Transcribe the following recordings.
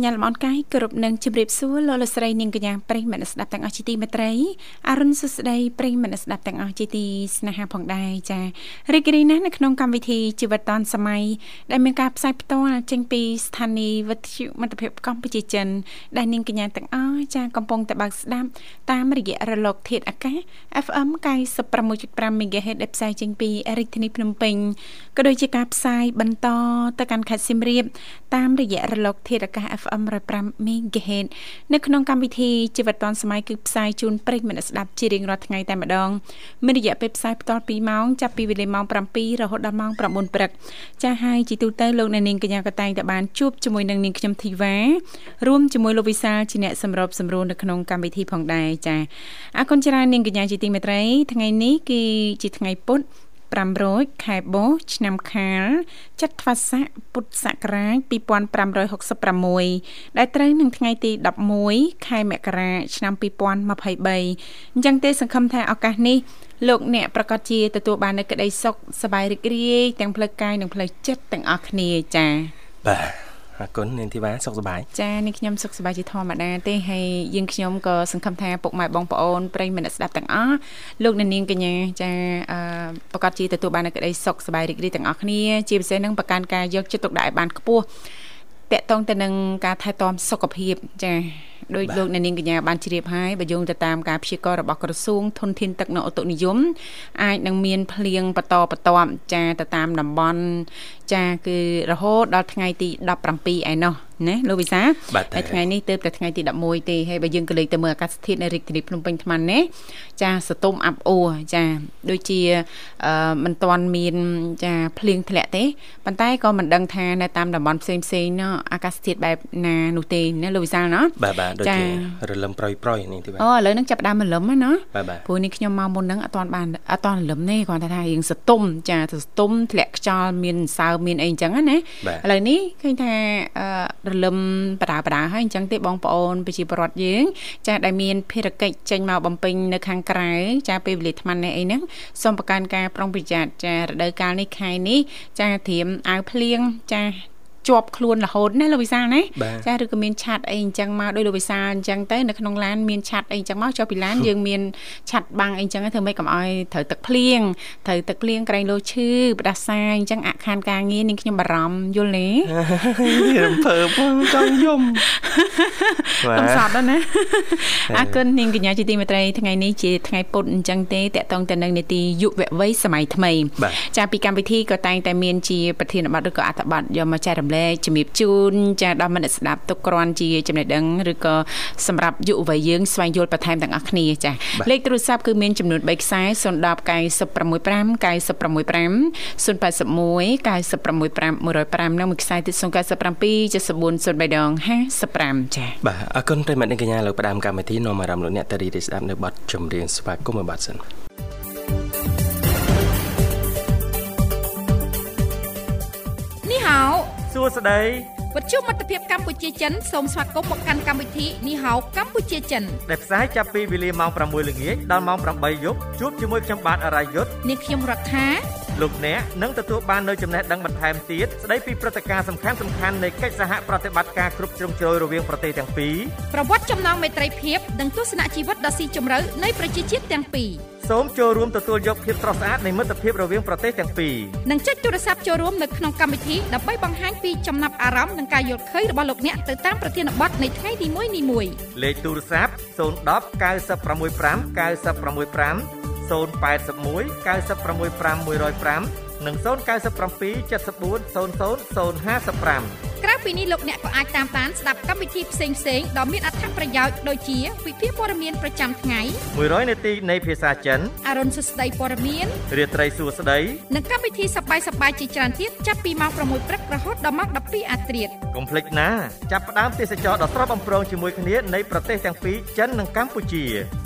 ញ្ញាតលំអរកាយគ្រប់នឹងជម្រាបសួរលោកលស្រីនាងកញ្ញាប្រិយមិត្តស្ដាប់ទាំងអស់ជាទីមេត្រីអរុនសុស្ដីប្រិយមិត្តស្ដាប់ទាំងអស់ជាទីស្នេហាផងដែរចារីករាយណាស់នៅក្នុងកម្មវិធីជីវិតឌុនសម័យដែលមានការផ្សាយផ្ទាល់ចេញពីស្ថានីយ៍វិទ្យុមិត្តភាពកម្ពុជាចិនដែលនាងកញ្ញាទាំងអស់ចាកំពុងតែបើកស្ដាប់តាមរយៈរលកធាតុអាកាស FM 96.5 MHz ដែលផ្សាយចេញពីរាជធានីភ្នំពេញក៏ដូចជាការផ្សាយបន្តទៅកាន់ខេត្តសៀមរាបតាមរយៈរលកធាតុអាកាស FM 105 MHz នៅក្នុងកម្មវិធីជីវិតឌွန်សម័យគឺផ្សាយជូនប្រិយមិត្តស្ដាប់ជារៀងរាល់ថ្ងៃតែម្ដងមានរយៈពេលផ្សាយបន្ត2ម៉ោងចាប់ពីវេលាម៉ោង7រហូតដល់ម៉ោង9ព្រឹកចាស់ហើយជីទូទៅលោកអ្នកនាងកញ្ញាក៏តែងតែបានជួបជាមួយនឹងនាងខ្ញុំធីវ៉ារួមជាមួយលោកវិសាលជាអ្នកសម្របសម្រួលនៅក្នុងកម្មវិធីផងដែរចាអរគុណច្រើននាងកញ្ញាជាទីមេត្រីថ្ងៃនេះគឺជាថ្ងៃពុទ្ធ 500ខែបោឆ្នាំខាលចត្វាស័កពុទ្ធសករាជ2566ដែលត្រូវនឹងថ្ងៃទី11ខែមករាឆ្នាំ2023អញ្ចឹងទេសង្ឃឹមថាឱកាសនេះលោកអ្នកប្រកាសជាទទួលបាននូវក្តីសុខសប្បាយរីករាយទាំងផ្លូវកាយនិងផ្លូវចិត្តទាំងអស់គ្នាចា៎បាទ អរគុណនាងធីវ៉ាសុខសប្បាយចានាងខ្ញុំសុខសប្បាយជាធម្មតាទេហើយយើងខ្ញុំក៏សង្ឃឹមថាពុកម៉ែបងប្អូនប្រិយមិត្តស្ដាប់ទាំងអស់លោកនាងកញ្ញាចាអឺប្រកាសជាទទួលបាននូវក្តីសុខសប្បាយរីករាយទាំងអស់គ្នាជាពិសេសនឹងប្រកាន់ការយកចិត្តទុកដាក់ឲ្យបានខ្ពស់តកតងទៅនឹងការថែទាំសុខភាពចា ដោយលោកអ្នកនាងកញ្ញាបានជ្រាបហើយបើយោងទៅតាមការព្យាករណ៍របស់ក្រសួងធនធានទឹកនិងអូតុនិយមអាចនឹងមានភ្លៀងបន្តបន្ទាប់ចាទៅតាមតំបន់ចាគឺរហូតដល់ថ្ងៃទី17ឯណោះណាលោកវិសាហើយថ្ងៃនេះទៅតែថ្ងៃទី11ទេហើយបើយើងក៏លេខទៅមើលអាកាសធាតុនៅរាជធានីភ្នំពេញថ្មនេះចាសតុំអាប់អួរចាដូចជាអឺមិនទាន់មានចាភ្លៀងធ្លាក់ទេប៉ុន្តែក៏មិនដឹងថានៅតាមតំបន់ផ្សេងផ្សេងណោះអាកាសធាតុបែបណានោះទេណាលោកវិសាលណោះបាទបាទដូចជារលឹមប្រយប្រយនេះទីបាទអូឥឡូវនឹងចាប់ដើមរលឹមណាព្រោះនេះខ្ញុំមកមុនហ្នឹងអត់ទាន់បានអត់ទាន់រលឹមទេគាត់ថារៀងសតុំចាសតុំធ្លាក់ខ្យល់មានសើមានអីអញ្ចឹងណាឥឡូវនេះឃើញថារលឹមបដាបដាហើយអញ្ចឹងទេបងប្អូនប្រជាពលរដ្ឋយើង ចាដែលមានភារកិច្ចចេញមកបំពេញនៅខាងក្រៅចាពេលវេលាថ្មនេះអីហ្នឹងសូមប្រកាន់ការប្រុងប្រយ័ត្នចារដូវកាលនេះខែនេះចាត្រៀមអាវភ្លៀងចា ជាប់ខ្លួនរហូតណាលោកវិសាលណាចាឬក៏មានឆាត់អីអញ្ចឹងមកដោយលោកវិសាលអញ្ចឹងទៅនៅក្នុងឡានមានឆាត់អីអញ្ចឹងមកចុះពីឡានយើងមានឆាត់បាំងអីអញ្ចឹងធ្វើម៉េចកុំឲ្យត្រូវទឹកភ្លៀងត្រូវទឹកភ្លៀងក្រែងលោឈឺផ្ដាសាយអញ្ចឹងអខានការងារនាងខ្ញុំបារម្ភយល់ទេរំភើបចង់យំកំសត់ណាអរគុណនាងកញ្ញាជាទីមេត្រីថ្ងៃនេះជាថ្ងៃពុធអញ្ចឹងទេតកតងទៅនឹងនីតិយុវវ័យសម័យថ្មីចាពីកម្មវិធីក៏តែងតែមានជាប្រធានបទឬក៏អត្ថបទយកមកចែករំលែកជំរាបជូនចាដល់មិត្តស្ដាប់ទុកគ្រាន់ជាចំណេះដឹងឬក៏សម្រាប់យុវវ័យយើងស្វែងយល់បន្ថែមទាំងអស់គ្នាចាលេខទូរស័ព្ទគឺមានចំនួន3ខ្សែ010 965 965 081 965 105និងមួយខ្សែទៀត097 74 03ដង55ចាបាទអរគុណប្រិមត្តអ្នកកញ្ញាលោកផ្ដាំកម្មវិធីនាំអារម្មណ៍លោកអ្នកតារីស្ដាប់នៅប័ណ្ណចម្រៀងស្វាគមន៍មួយប័ណ្ណសិន សួស្តីវិទ្យុមិត្តភាពកម្ពុជាចិនសូមស្វាគមន៍មកកាន់កម្មវិធីនីហៅកម្ពុជាចិនដែលផ្សាយចាប់ពីវេលាម៉ោង6ល្ងាចដល់ម៉ោង8យប់ជួបជាមួយខ្ញុំបាទអរាយុទ្ធនាងខ្ញុំរដ្ឋា លោកអ្នកនឹងទទួលបាននូវចំណេះដឹងបន្ថែមទៀតស្ដីពីព្រឹត្តិការណ៍សំខាន់សំខាន់នៃកិច្ចសហប្រតិបត្តិការគ្រប់ជ្រុងជ្រោយរវាងប្រទេសទាំងពីរប្រវត្តិចំណងមេត្រីភាពនិងទស្សនៈជីវិតដ៏ស៊ីជម្រៅនៃប្រជាជាតិទាំងពីរសូមចូលរួមទទួលយកភាពស្រស់ស្អាតនៃមិត្តភាពរវាងប្រទេសទាំងពីរនិងចុចទូរស័ព្ទចូលរួមនៅក្នុងកម្មវិធីដើម្បីបង្ហាញពីចំណាប់អារម្មណ៍និងការយល់ឃើញរបស់លោកអ្នកទៅតាមប្រធានបទនៃថ្ងៃនីមួយៗលេខទូរស័ព្ទ010 965 965 081 965 105និង097 74 00 055 ក្រៅពីនេះលោកអ្នកក៏អាចតាមដានស្ដាប់កម្មវិធីផ្សេងៗដ៏មានអត្ថប្រយោជន៍ដូចជាវិភាគព័ត៌មានប្រចាំថ្ងៃ100នាទីនៃភាសាចិនអរុនសុស្ដីព័ត៌មានរាត្រីសួស្ដីនិងកម្មវិធីសប្បាយសប្បាយជាច្រើនទៀតចាប់ពីម៉ោង6ព្រឹករហូតដល់ម៉ោង12អាធ្រាត្រកុំភ្លេចណាចាប់ផ្ដើមទេសចរដ៏ស្រស់បំព្រងជាមួយគ្នានៃប្រទេសទាំងពីរចិននិងកម្ពុជា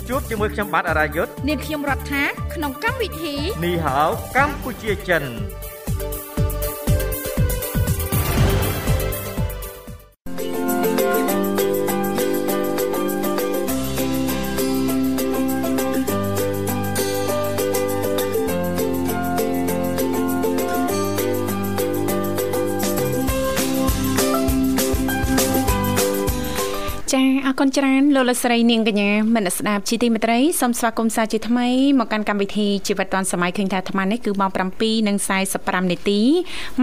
ជួបជាមួយខ្ញុំបាទអរាយុទ្ធនាងខ្ញុំរដ្ឋាក្នុងកម្មវិធីនីហៅកម្ពុជាចិន គុណច្រើនលោកលស្រីនាងកញ្ញាមនស្ដាប់ជីទីមេត្រីសូមស្វាគមន៍សាជាថ្មីមកកាន់កម្មវិធីជីវិតឌွန်សម័យឃើញថាអាត្មានេះគឺម៉ោង7:45នាទី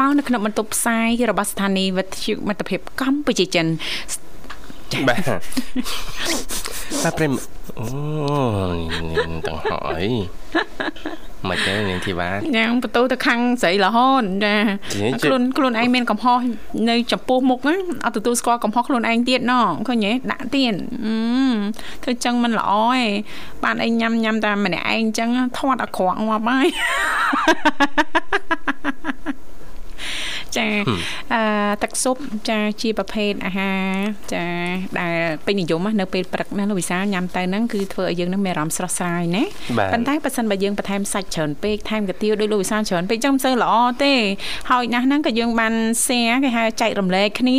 មកនៅក្នុងបន្ទប់ផ្សាយរបស់ស្ថានីយ៍វិទ្យុមិត្តភាពកម្ពុជាចិន បាទបាទព្រមអូទាំងហើយមិនទេនាងធីវ៉ាយ៉ាងបន្ទូទៅខាងស្រីរហូតចាខ្លួនខ្លួនឯងមានកំហុសនៅចំពោះមុខហ្នឹងអត់ទទួលស្គាល់កំហុសខ្លួនឯងទៀតណឃើញទេដាក់ទៀតធ្វើចឹងមិនល្អទេបានឯងញ៉ាំញ៉ាំតែម្នាក់ឯងអញ្ចឹងធាត់អាក្រក់ងាប់ហើយ ចាអឺទឹកស៊ុបចាជាប្រភេទអាហារចាដែលពេញនិយមនៅពេលព្រឹកណាលោកវិសាលញ៉ាំទៅហ្នឹងគឺធ្វើឲ្យយើងនឹងមានអារម្មណ៍ស្រស់ស្រាយណាប៉ុន្តែបើសិនបើយើងបន្ថែមសាច់ច្រើនពេកថែមកាទៀវដោយលោកវិសាលច្រើនពេកចឹងមិនសូវល្អទេហើយណាស់ហ្នឹងក៏យើងបាន share គេហៅចែករំលែកគ្នា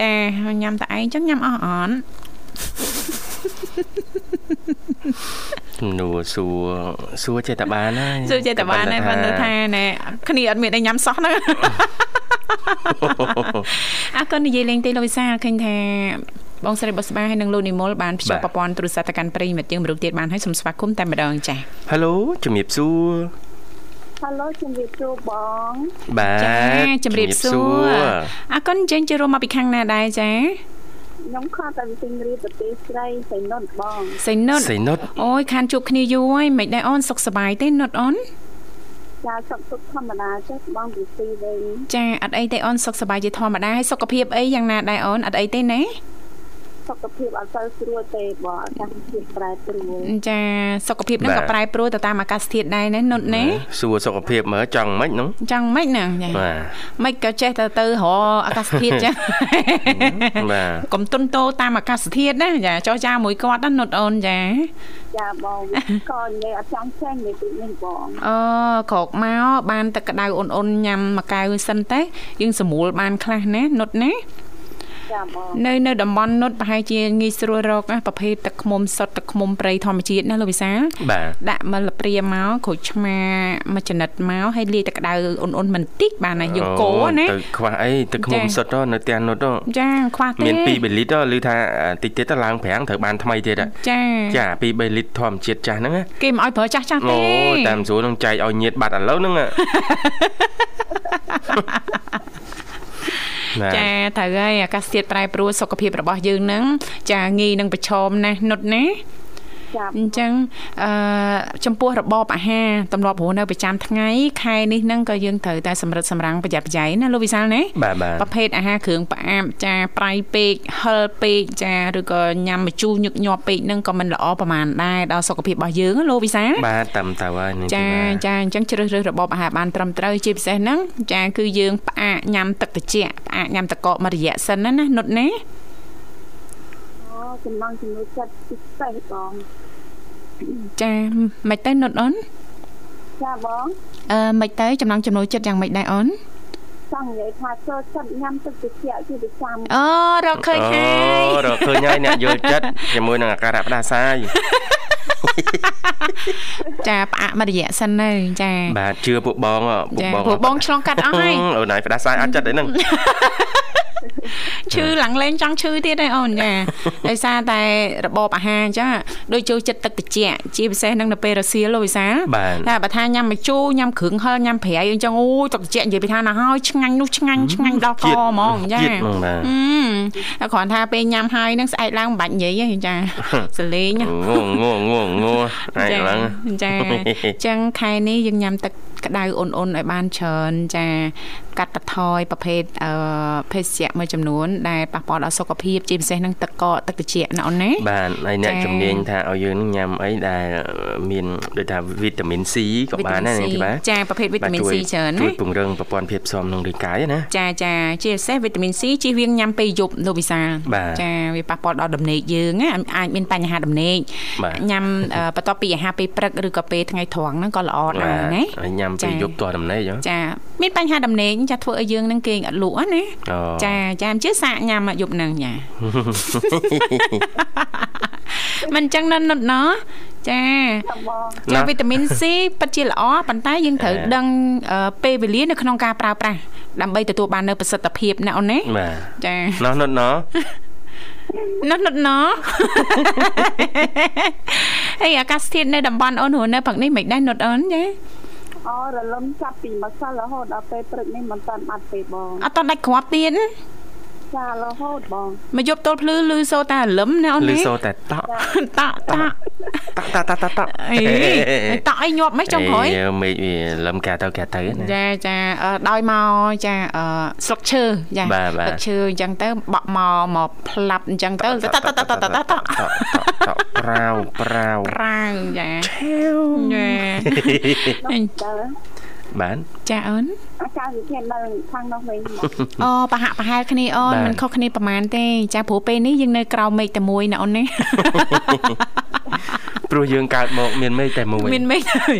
ចាញ៉ាំតែឯងចឹងញ៉ាំអស់អត់ សំណួរសួរសួរចេះតែបានហើយសួរចេះតែបានហើយបានទៅថាណែគ្នាអត់មានអីញ៉ាំសោះហ្នឹងអរគុណនិយាយលេងទេលោកវិសាឃើញថាបងស្រីបុស្បាហើយនិងលោកនិមលបានភ្ជាប់ប្រព័ន្ធទូរស័ព្ទទៅកាន់ប្រិយមិត្តយើងមរុខទៀតបានហើយសូមស្វាគមន៍តែម្ដងចា៎ Halo ជំរាបសួរ Halo ជំរាបសួរបងបាទចាជំរាបសួរអរគុណចេញចូលរួមមកពីខាងណាដែរចា៎ ខ្ញុំខកតែវិទិញរៀបប្រទេសស្រីសៃនុតបងសៃនុតសៃនុតអូយខានជួបគ្នាយូរហើយមិនដែរអូនសុខសប្បាយទេនុតអូនចាសុខសុខធម្មតាចេះបងពីទីវិញចាអត់អីទេអូនសុខសប្បាយជាធម្មតាហើយសុខភាពអីយ៉ាងណាដែរអូនអត់អីទេណា សុខភាពអត់សូវស្រួលទេបងអាកាសធាតុប្រែប្រួលចាសុខភាពហ្នឹងក៏ប្រែប្រួលទៅតាមអាកាសធាតុដែរណានុតណាសួរសុខភាពមើលចង់មិនហ្នឹងចង់មិនណាចាមិនក៏ចេះតែទៅរកអាកាសធាតុចាបាទកុំទុនតោតាមអាកាសធាតុណាចាចោះចាមួយគាត់ណានុតអូនចាចាបងក៏និយាយអត់ចង់ចេញនិយាយពីនេះបងអូក្រោកមកបានទឹកក្តៅអ៊ុនអ៊ុនញ៉ាំមួយកែវសិនទេយើងស្រួលបានខ្លះណានុតណា នៅនៅតំបន់នុតប្រហែលជាងាយស្រួលរកប្រភេទទឹកឃ្មុំសុទ្ធទឹកឃ្មុំព្រៃធម្មជាតិណាលោកវិសាដាក់មលព្រាមកក្រូចឆ្មាមួយចំណិតមកហើយលាយទឹកក្តៅអ៊ុនអ៊ុនបន្តិចបានណាយើងកូរណាទៅខ្វះអីទឹកឃ្មុំសុទ្ធនៅផ្ទះនុតចាខ្វះទេមាន2លីត្រឮថាតិចទៀតទៅឡើង5ត្រូវបានថ្មីទៀតចាចា2 3លីត្រធម្មជាតិចាស់ហ្នឹងគេមិនឲ្យប្រើចាស់ចាស់ទេអូតាមស្រួលនឹងចែកឲ្យញាតបាត់ឥឡូវហ្នឹង ចាត្រូវហើយអាកាសធាតុប្រែប្រួលសុខភាពរបស់យើងនឹងចាងាយនឹងប្រឈមណាស់នុតណា អញ្ចឹងអឺចំពោះរបបអាហារទម្លាប់រស់នៅប្រចាំថ្ងៃខែនេះហ្នឹងក៏យើងត្រូវតែសម្រិតសម្រាំងប្រយ័ត្នប្រយែងណាលោកវិសាលណាប្រភេទអាហារគ្រឿងផ្អាប់ចាប្រៃពេកហិលពេកចាឬក៏ញ៉ាំម្ជូរញឹកញាប់ពេកហ្នឹងក៏មិនល្អប្រហែលដែរដល់សុខភាពរបស់យើងលោកវិសាលបាទតាមទៅហើយចាចាអញ្ចឹងជ្រើសរើសរបបអាហារបានត្រឹមត្រូវជាពិសេសហ្នឹងចាគឺយើងផ្អាកញ៉ាំទឹកត្រជាក់ផ្អាកញ៉ាំទឹកកកមួយរយៈសិនណាណានុតណាអូចំណងចំណុចចិត្តពិសេសបង ចាមិនទៅនុតអូនចាបងអឺមិនទៅចំណងចំណូលចិត្តយ៉ាងម៉េចដែរអូន ចង់និយាយថាចូលចិត្តញ៉ាំទឹកត្រជាក់ជាប្រចាំអូរកឃើញហើយអូរកឃើញហើយអ្នកយល់ចិត្តជាមួយនឹងអាការៈផ្ដាសាយចាផ្អាកមួយរយៈសិនទៅចាបាទជឿពួកបងពួកបងពួកបងឆ្លងកាត់អស់ហើយអូនហើយផ្ដាសាយអត់ចិត្តអីហ្នឹងឈឺឡើងលេងចង់ឈឺទៀតឯអូនចាដោយសារតែរបបអាហារអញ្ចឹងដូចចូលចិត្តទឹកត្រជាក់ជាពិសេសនឹងនៅពេលរសៀលលោកវិសាតែបើថាញ៉ាំម្ជូរញ៉ាំគ្រឿងហិលញ៉ាំប្រៃអញ្ចឹងអូយទឹកត្រជាក់និយាយពីថាណាហើយឆ្ងាញ់នោះឆ្ងាញ់ឆ្ងាញ់ដល់កហ្មងចាតែគ្រាន់ថាពេលញ៉ាំហើយនឹងស្អែកឡើងមិនបាច់និយាយទេចាសលេងងងងងងឯងឡើងចាអញ្ចឹងខែនេះយើងញ៉ាំទឹកក្តៅអ៊ុនអ៊ុនឲ្យបានច្រើនចាកាត់បន្ថយប្រភេទអឺភេសជ្ជៈមួយចំនួនដែលប៉ះពាល់ដល់សុខភាពជាពិសេសនឹងទឹកកកទឹកត្រជាក់ណាអូនណាបាទហើយអ្នកជំនាញថាឲ្យយើងញ៉ាំអីដែលមានដូចថាវីតាមីន C ក៏បានដែរនាងធីបាចាប្រភេទវីតាមីន C ច្រើនជួយណាពង្រឹងប្រព័ន្ធភាពស៊ាំក្នុងរាងកាយណាចាចាជាពិសេសវីតាមីន C ជៀសវាងញ៉ាំពេលយប់លោកវិសាលបាទចាវាប៉ះពាល់ដល់ដំណេកយើងណាអាចមានបញ្ហាដំណេកបាទញ៉ាំអឺបន្ទាប់ពីអាហារពេលព្រឹកឬក៏ពេលថ្ងៃត្រង់ហ្នឹងក៏ល្អដែរណាហើយញ៉ាំចាពេលយប់តដំណេកហ៎ចាមានបញ្ហាដំណេកចាធ្វើឲ្យយើងនឹងគេងអត់លក់ណាអូចាចាអញ្ជើញសាកញ៉ាំយប់ហ្នឹងចាមិនអញ្ចឹងណិតណិតណោះចាចាំបងចាវីតាមីន C ពិតជាល្អប៉ុន្តែយើងត្រូវដឹងអឺពេលវេលានៅក្នុងការប្រើប្រាស់ដើម្បីទទួលបាននូវប្រសិទ្ធភាពណាអូនណាបាទចាណោះណុតណោះណិតណិតណោះហើយអាកាសធាតុនៅតំបន់អូនរស់នៅផឹកនេះមិនដែរណិតអូនចា អូរលឹមចាប់ពីម្សិលរហូតដល់ពេលព្រឹកនេះមិនតាន់បាត់ទេបងអត់តដាច់គ្រាប់ទៀត ចារហូតបងមកយប់ទល់ភ្លឺឮសូរតែលឹមណាអូនឮសូរតែតក់តក់តក់តក់តក់តក់តក់អីតក់អីញាប់មិនចុងក្រោយមេឃវាលឹមកាទៅកាទៅណាចាចាដោយមកចាស្លឹកឈើចាស្លឹកឈើអញ្ចឹងទៅបក់មកមកផ្លាប់អញ្ចឹងទៅតក់តក់តក់តក់តក់តក់ប្រាវប្រាវប្រាវចាឆាវចា បានចាអូនអាកាសធាតុនៅខាងនោះវិញបងអូប្រហាក់ប្រហែលគ្នាអូនបាទមិនខុសគ្នាប្រហែលទេចាព្រោះពេលនេះយើងនៅក្រៅមេឃតែមួយណាអូនណាព្រោះយើងកើតមកមានមេឃតែមួយមានមេឃទៅ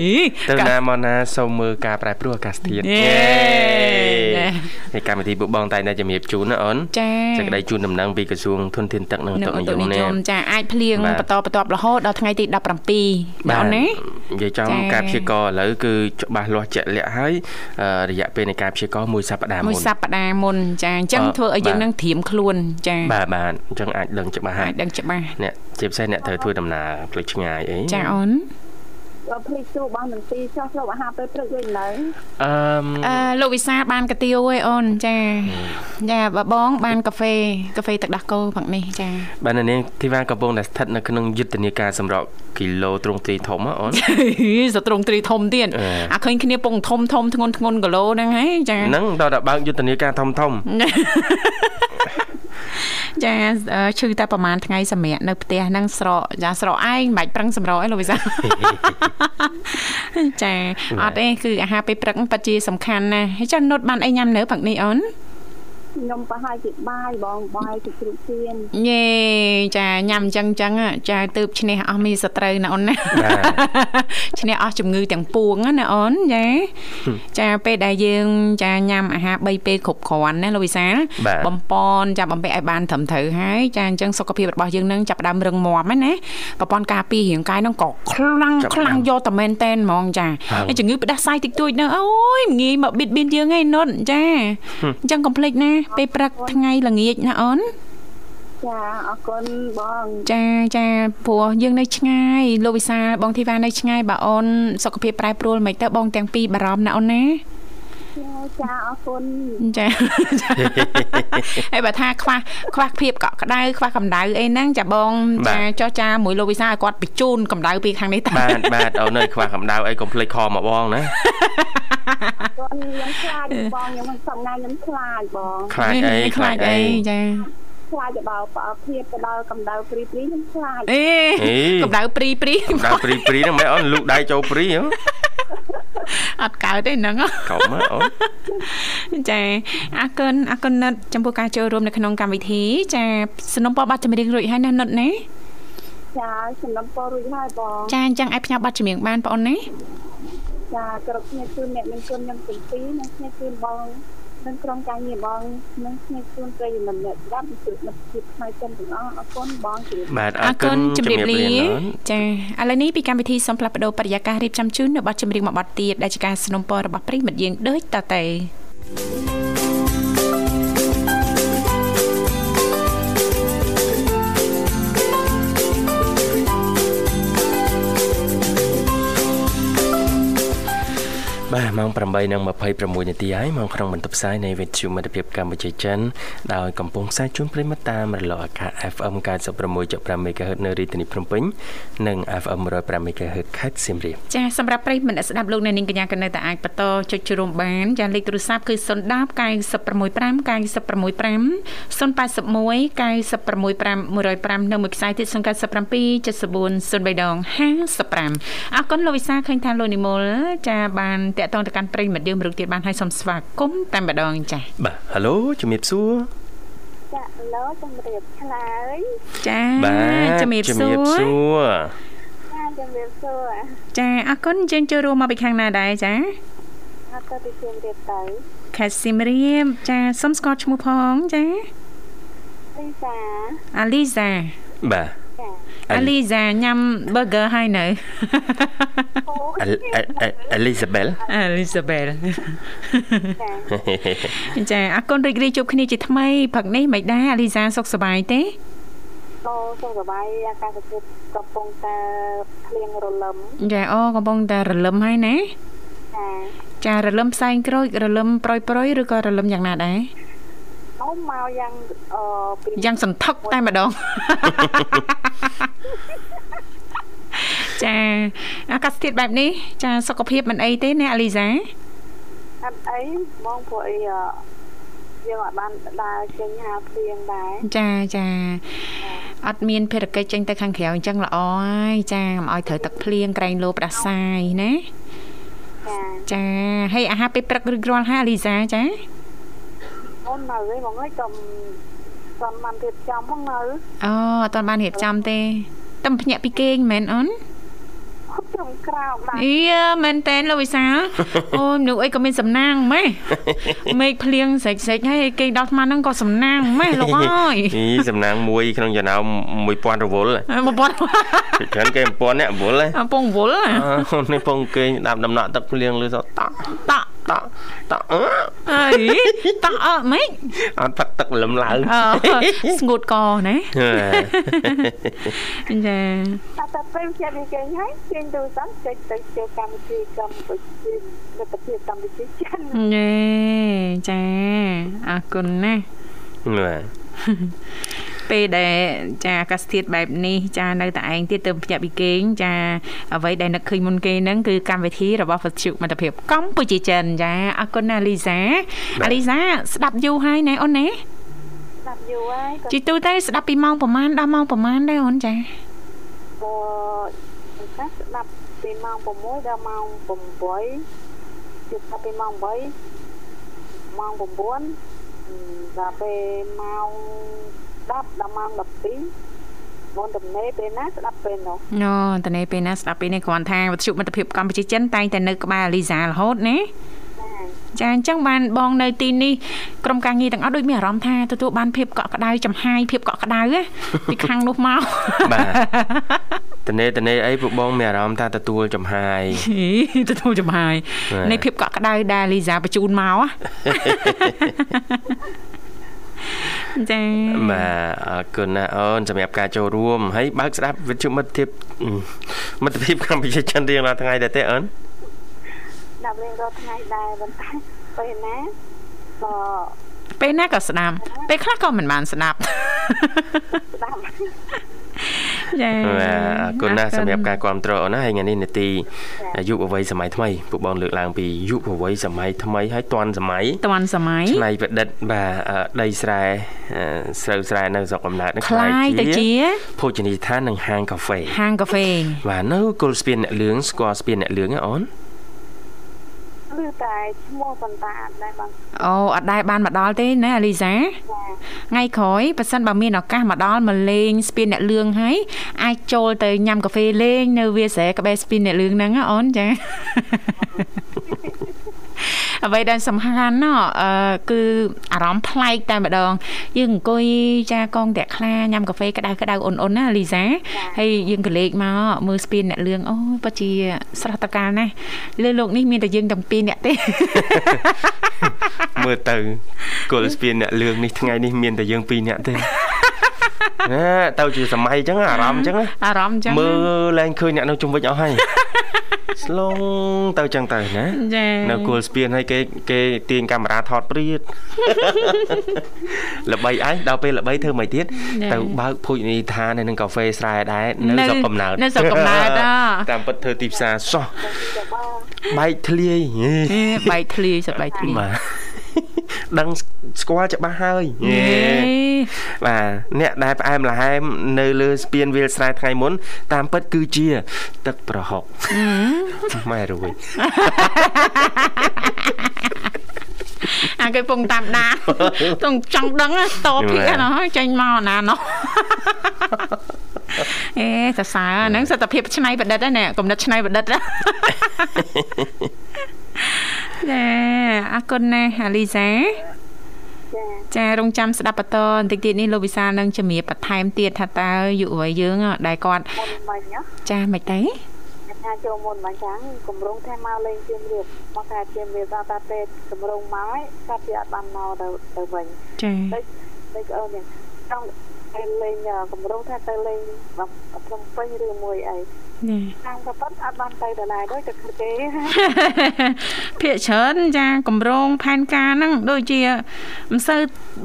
ទៅណាមកណាសូមមើលការប្រែប្រួលអាកាសធាតុយេ ហើយកម្មវិធីពួកបងតែតែជំរាបជូនណាអូនចាសេចក្តីជូនដំណឹងពីក្រសួងធនធានទឹកនិងនៅតុឧនិតុយមនិនេះយមចាអាចភ្លៀងបាទបន្តបន្ទាប់រហូតដល់ថ្ងៃទី17ណាអូនណានិយាយចំចា៎ការព្យាករណ៍ឥឡូវគឺច្បាស់លាស់ជាក់លាក់ហើយអឺរយៈពេលនៃការព្យាករណ៍មួយសប្តាហ៍មួយមុនសប្តាហ៍មុនចាអញ្ចឹងអឺធ្វើឲ្យយើងបាទនឹងត្រៀមខ្លួនចាបាទបាទអញ្ចឹងអាចដឹងច្បាស់ហើអាចយដឹងច្បាស់អ្នកជាពិសេសអ្នកត្រូវធ្វើដំណើរផ្លូវឆ្ងាយអីចាអូនបើ ភ្លេចទូបងនឹងទីចោះស្រូបអាហារពេលព្រឹកវិញនៅអឺមអឺលោកវិសាលបានកាទៀវឯអូនចាចាបើបងបានកាហ្វេកាហ្វេទឹកដោះគោផឹកនេះចាបាទនៅនាងធីវ៉ាកំពុងតែស្ថិតនៅក្នុងយុទ្ធនាការសម្រាប់គីឡូទ្រង់ទ្រីធំហ៎អូនសត្រង់ទ្រីធំទៀតអឺអាឃើញគ្នាពងធំធំធ្ងន់ធ្ងន់គីឡូហ្នឹងហីចាហ្នឹងដល់តែបើកយុទ្ធនាការធំធំចាអឺឈឺតែប្រហែលថ្ងៃសម្រាប់នៅផ្ទះហ្នឹងស្រកចាស្រកឯងមិនបាច់ប្រឹងសម្រកឯងលោកវិសាលចាអត់ទេគឺអាហារពេលព្រឹកហ្នឹងពិតជាសំខាន់ណាស់ហើយចានុតបានអីញ៉ាំនៅព្រឹកនេះអូន ខ្ញុំប្រហែលជាបាយបងបាយទៅជ្រូកជៀនយេចាញ៉ាំអញ្ចឹងអញ្ចឹងចាទើបឈ្នះអស់មីសត្រូវណាអូនណាបាទឈ្នះអស់ជំងឺទាំងពួងណាអូនចាចាពេលដែលយើងចាញ៉ាំអាហារ3ពេលគ្រប់គ្រាន់ណាលោកវិសាលបាទបំពន់ចាបំពេញឲ្យបានត្រឹមត្រូវហើយចាអញ្ចឹងសុខភាពរបស់យើងនឹងចាប់ផ្ដើមរឹងមាំហ្នឹងណាប្រព័ន្ធការពាររាងកាយហ្នឹងក៏ខ្លាំងចាប់ខ្លាំងផ្ដើមយកតែមែនតែនហ្មងចាហើយហើយជំងឺផ្ដាសាយតិចតួចហ្នឹងអូយងាយមកបៀតបៀនយើងឯងនុតចាអញ្ចឹងកុំភ្លេចណាពេលព្រឹកថ្ងៃល្ងាចណាអូនចាអរគុណបងចាចាព្រោះយើងនៅឆ្ងាយលោកវិសាលបងធីវ៉ានៅឆ្ងាយបើអូនសុខភាពប្រែប្រួលមិនទៅបងទាំងពីរបារម្ភណាអូនណាចាអរគុណចាហើយបើថាខ្វះខ្វះភាពកក់ក្ដៅខ្វះកម្ដៅអីហ្នឹងចាបងបាចាទចោះចាមួយលោកវិសាលឲ្យគាត់បញ្ជូនកម្ដៅពីខាងនេះទៅបាទបាទអូននៅខ្វះកម្ដៅអីកុំភ្លេចខមកបងណាគាត់ ខ្ញុំខ្លាចបងខ្ញុំមិនសំណាញខ្ញុំខ្លាចបងខ្លាចអីខ្លាចអីចាខ្លាចទៅដល់ប្រអប់ភាពទៅដល់កម្ដៅព្រីព្រីខ្ញុំខ្លាចអេអេកម្ដៅព្រីព្រីកម្ដៅព្រីព្រីហ្នឹងមិនអូនលូកដៃចូលព្រីហ៎អត់កើតទេហ្នឹងកុំហ៎អូនចាអរគុណអរគុណនិតចំពោះការចូលរួមនៅក្នុងកម្មវិធី ចាสนុំពរបាត់ចម្រៀងរួចហើយណានិតណាចាសំណពររួចហើយបងចាអញ្ចឹងឲ្យផ្ញើបាត់ចម្រៀងបានបងអូនណា ចាគ្រប់គ្នាជូនអ្នកមានគុណខ្ញុំទាំងពីរនិងគ្នាជូនបងនិងក្រុមការងារបងនិងគ្នាជូនប្រិយមិត្តអ្នកស្ដាប់ជួបមិត្តភាពផ្នែកចិនទាំងអស់អរគុណបងជម្រាបបាទអអររគុគុណណជំរាបលាអូនចាឥឡូវនេះពីកម្មវិធីសំផ្លាប់បដោបរិយាកាសរៀបចំជូននៅប័ណ្ណចម្រៀងមួយប័ណ្ណទៀតដែលជាការสนុំពររបស់ប្រិយមិត្តយើងដូចតទៅ បាទម៉ោង8:26នាទីហើយមកក្នុងបន្ទប់ផ្សាយនៃវិទ្យុមិត្តភាពកម្ពុជាចិនដោយកំពុងផ្សាយជូនប្រិមត្តតាមរលកអាកាស FM 96.5 MHz នៅរាជធានីភ្នំពេញនិង FM 105 MHz ខេត្តសៀមរាបចាសម្រាប់ប្រិមត្តស្ដាប់លោកអ្នកនាងកញ្ញាកនៅតែអាចបន្តចុចជួមបានចាលេខទូរស័ព្ទគឺ010 965 965 081 965 105នៅមួយខ្សែទៀត097 74 03ដង55អរគុណលោកវិសាឃើញថាលោកនិមលចាបានតកតងទៅកាន់ប្រិយមិត្តយើងមរុកទៀតបានឲ្យសូមស្វាគមន៍តែម្ដងចា៎បាទហៅឡូជំរាបសួរចាហៅឡូជំរាបឆ្លើយចាជំរាបសួរសួរចាជំរាបសួរចាអរគុណយើងចូលរួមមកពីខាងណាដែរចាអរគុណពីសៀមរាបទៅខេត្តសៀមរាបចាសុំស្គាល់ឈ្មោះផងចាលីសាអាលីសាបាទ អាលីសាញ៉ាំ burger ហើយនៅអាលីសាបែលអាលីសាបែលចាអរគុណរីករាយជួបគ្នាជាថ្មីព្រឹកនេះមិនដែរអាលីសាសុខសប្បាយទេអូសុខសប្បាយអាកាសធាតុកំពុងតែភ្លៀងរលឹមចាអូកំពុងតែរលឹមហើយណាចាចារលឹមផ្សែងក្រូចរលឹមប្រយប្រយឬក៏រលឹមយ៉ាងណាដែរ អូមកយ៉ាងអឺយ៉ាងសន្ធឹកតែម្ដងចាអាកាសធាតុបែបនេះចាសុខភាពមិនអីទេអ្នកអាលីសាអត់អីបងព្រោះអីយើងអាចបានដើរចេញហាភ្លៀងដែរចាចាអត់មានភារកិច្ចចេញទៅខាងក្រៅអញ្ចឹងល្អហើយចាមិនឲ្យត្រូវទឹកភ្លៀងក្រែងលោផ្ដាសាយណាចាហើយអាហារពេលព្រឹកឬរាល់ហើយអាលីសាចា អូននៅឯបងអើយក៏មិនបានរៀបចំផងនៅអូអត់ទាន់បានរៀបចំទេតែភ្ញាក់ពីគេងមែនអូនខ្ញុំក្រោកដែរអីមែនតែនលោកវិសាលអូមនុស្សអីក៏មានសំណាងម៉េះមេឃភ្លៀងស្រេចស្រេចហើយគេដល់ស្មានហ្នឹងក៏សំណាងម៉េះលោកអើយអីសំណាងមួយក្នុងចំណោម1000រវល់1000ច្រើនគេ1000អ្នករវល់ហ៎ពងរវល់នេះពងគេដាប់ដំណក់ទឹកភ្លៀងលឺសតតក់ តក់តក់អើយតក់អត់ម៉េចអត់ផឹកទឹកលំឡើងស្ងួតកណាចាតែតែពេលជាវិគេហើយជាទូរស័ព្ទចេញទៅចូលកម្មវិធីកម្ពុជាមិត្តភាពកម្ពុជាចិនណែចាអរគុណណាស់បាទ ពេលដែលចាអាកាសធាតុបែបនេះចានៅតែឯងទៀតទៅភ្ញាក់ពីគេងចាអ្វីដែលនឹកឃើញមុនគេហ្នឹងគឺកម្មវិធីរបស់វិទ្យុមិត្តភាពកម្ពុជាចិនចាអរគុណណាលីសាអាលីសាស្ដាប់យូរហើយណែអូនណាស្ដាប់យូរហើយជីទូទៅស្ដាប់ពីម៉ោងប្រហែលដល់ម៉ោងប្រហែលដែរអូនចាបើតែស្ដាប់ពីម៉ោង6ដល់ម៉ោង8ជិះស្ដាប់ពីម៉ោង8ម៉ោង9ដល់ពេលម៉ោង 10ដល់ម៉ោង12បងតំណេពេលណាស្ដាប់ពេលនោះអូតំណេពេលណាស្ដាប់ពេលនេះគ្រាន់ថាវិទ្យុមិត្តភាពកម្ពុជាចិនតែងតែនៅក្បែរលីសារហូតណាចាអញ្ចឹងបានបងនៅទីនេះក្រុមការងារទាំងអស់ដូចមានអារម្មណ៍ថាទទួលបានភាពកក់ក្ដៅចំហាយភាពកក់ក្ដៅពីខាងនោះមកបាទតនេតនេអីពួកបងមានអារម្មណ៍ថាទទួលចំហាយទទួលចំហាយនៃភាពកក់ក្ដៅដែលលីសាបញ្ជូនមក ចាបាទអរគុណណាអូនសម្រាប់ការចូលរួមហើយបើកស្ដាប់វិទ្យុមិត្តភាពមិត្តភាពកម្ពុជាចិនរៀងរាល់ថ្ងៃដែរទេអូនដាក់រៀងរាល់ថ្ងៃដែរប៉ុន្តែពេលណាក៏ពេលណាក៏ស្ដាប់ពេលខ្លះក៏មិនបានស្ដាប់ស្ដាប់ ចាអរគុណណាស់សម្រាប់ការគ្រប់គ្រងណាហើយថ្ងៃនេះនេតិយុវវ័យសម័យថ្មីពួកបងលើកឡើងពីយុវវ័យសម័យថ្មីហើយតាន់សម័យតាន់សម័យឆ្នៃប្រឌិតបាទដីស្រែស្រូវស្រែនៅស្រុកកំណើតនេះខ្លាយទៅជាភោជនីយដ្ឋាននិងហាងកាហ្វេហាងកាហ្វេបាទនៅគុលស្ពានអ្នកលឿងស្គាល់ស្ពានអ្នកលឿងហ៎អូន ឬតែឈ្មោះប៉ុន្តែអត់ដែរបានអូអត់ដែរបានមកដល់ទេណាអាលីសាថ្ងៃក្រោយប៉ះសិនបើមានឱកាសមកដល់មកលេងស្ពានអ្នកលឿងហើយអាចចូលទៅញ៉ាំកាហ្វេលេងនៅវាលស្រែក្បែរស្ពានអ្នកលឿងហ្នឹងណាអូនចា អ្វីដែលសំខាន់ណោះអឺគឺអារម្មណ៍ប្លែកតែម្ដង យើងអង្គុយចាកងតាក់ខ្លាញ៉ាំកាហ្វេក្តៅក្តៅអ៊ុនអ៊ុនណាលីសាហើយយើងក៏លេខមកមើលស្ពានអ្នកលឿងអូពិតជាស្រស់តកាលណាស់លើលោកនេះមានតែយើងទាំងពីរអ្នកទេមើលទៅគល់ស្ពានអ្នកលឿងនេះថ្ងៃនេះមានតែយើងពីរអ្នកទេណាទៅជាសម័យអញ្ចឹងអារម្មណ៍អញ្ចឹងអារម្មណ៍អញ្ចឹងមើលឡើងឃើញអ្នកនៅជុំវិញអស់ហើយ ស្លងទៅចឹងទៅណាចានៅគល់ស្ពានឲ្យគេគេទាញកាមេរ៉ាថតព្រាតល្បីអញដល់ពេលល្បីធ្វើមិនទៀតទៅបើកភោជនីយដ្ឋាននៅនឹងកាហ្វេស្រែដែរនៅស្រុកកំណើតនៅស្រុកកំណើតអតាមពិតធ្វើទីផ្សារសោះចាំបើបែកធ្លាយហេហេបែកធ្លាយសបែកធ្លាយបាទ ដឹងស្គាល់ច្បាស់ហើយហេហេបាទអ្នកដែលផ្អែមល្ហែមនៅលើស្ពានវាលស្រែថ្ងៃមុន តាមពិតគឺជា ទឹកប្រហុកម៉ែរួយអាគេពងតាមដានទងចង់ដឹងណាតភាកណាហើយចេញមកណាណោះអេសរសើរហ្នឹងសតភាពឆ្នៃប្រឌិតហ្នឹងគំនិតឆ្នៃប្រឌិតណា ចាអរគុណណាស់អាលីសាចាចារងចាំស្ដាប់បន្តបន្តិចទៀតនេះលោកវិសាលនឹងជំរាបបន្ថែមទៀតថាតើយុវវ័យយើងហ៎ដែលគាត់មុនមិញណាចាមិនទេអ្នកថាចូលមុនមិញចឹងគម្រោងថាមកលេងជឿមរៀបមកថាជឿមរៀបដល់តែពេលគម្រោងមកហើយគាត់វាអត់បានមកទៅទៅវិញចាដូចដូចអូនយ៉ាងចង់ទៅលេងគម្រោងថាទៅលេងភ្នំពេញឬមួយអីចាតាមក៏ប៉ុតអត់បានទៅដល់ដែរដូចតែគេភាកច្រើនចាកម្រងផែនការហ្នឹងដូចជាមិនសូវ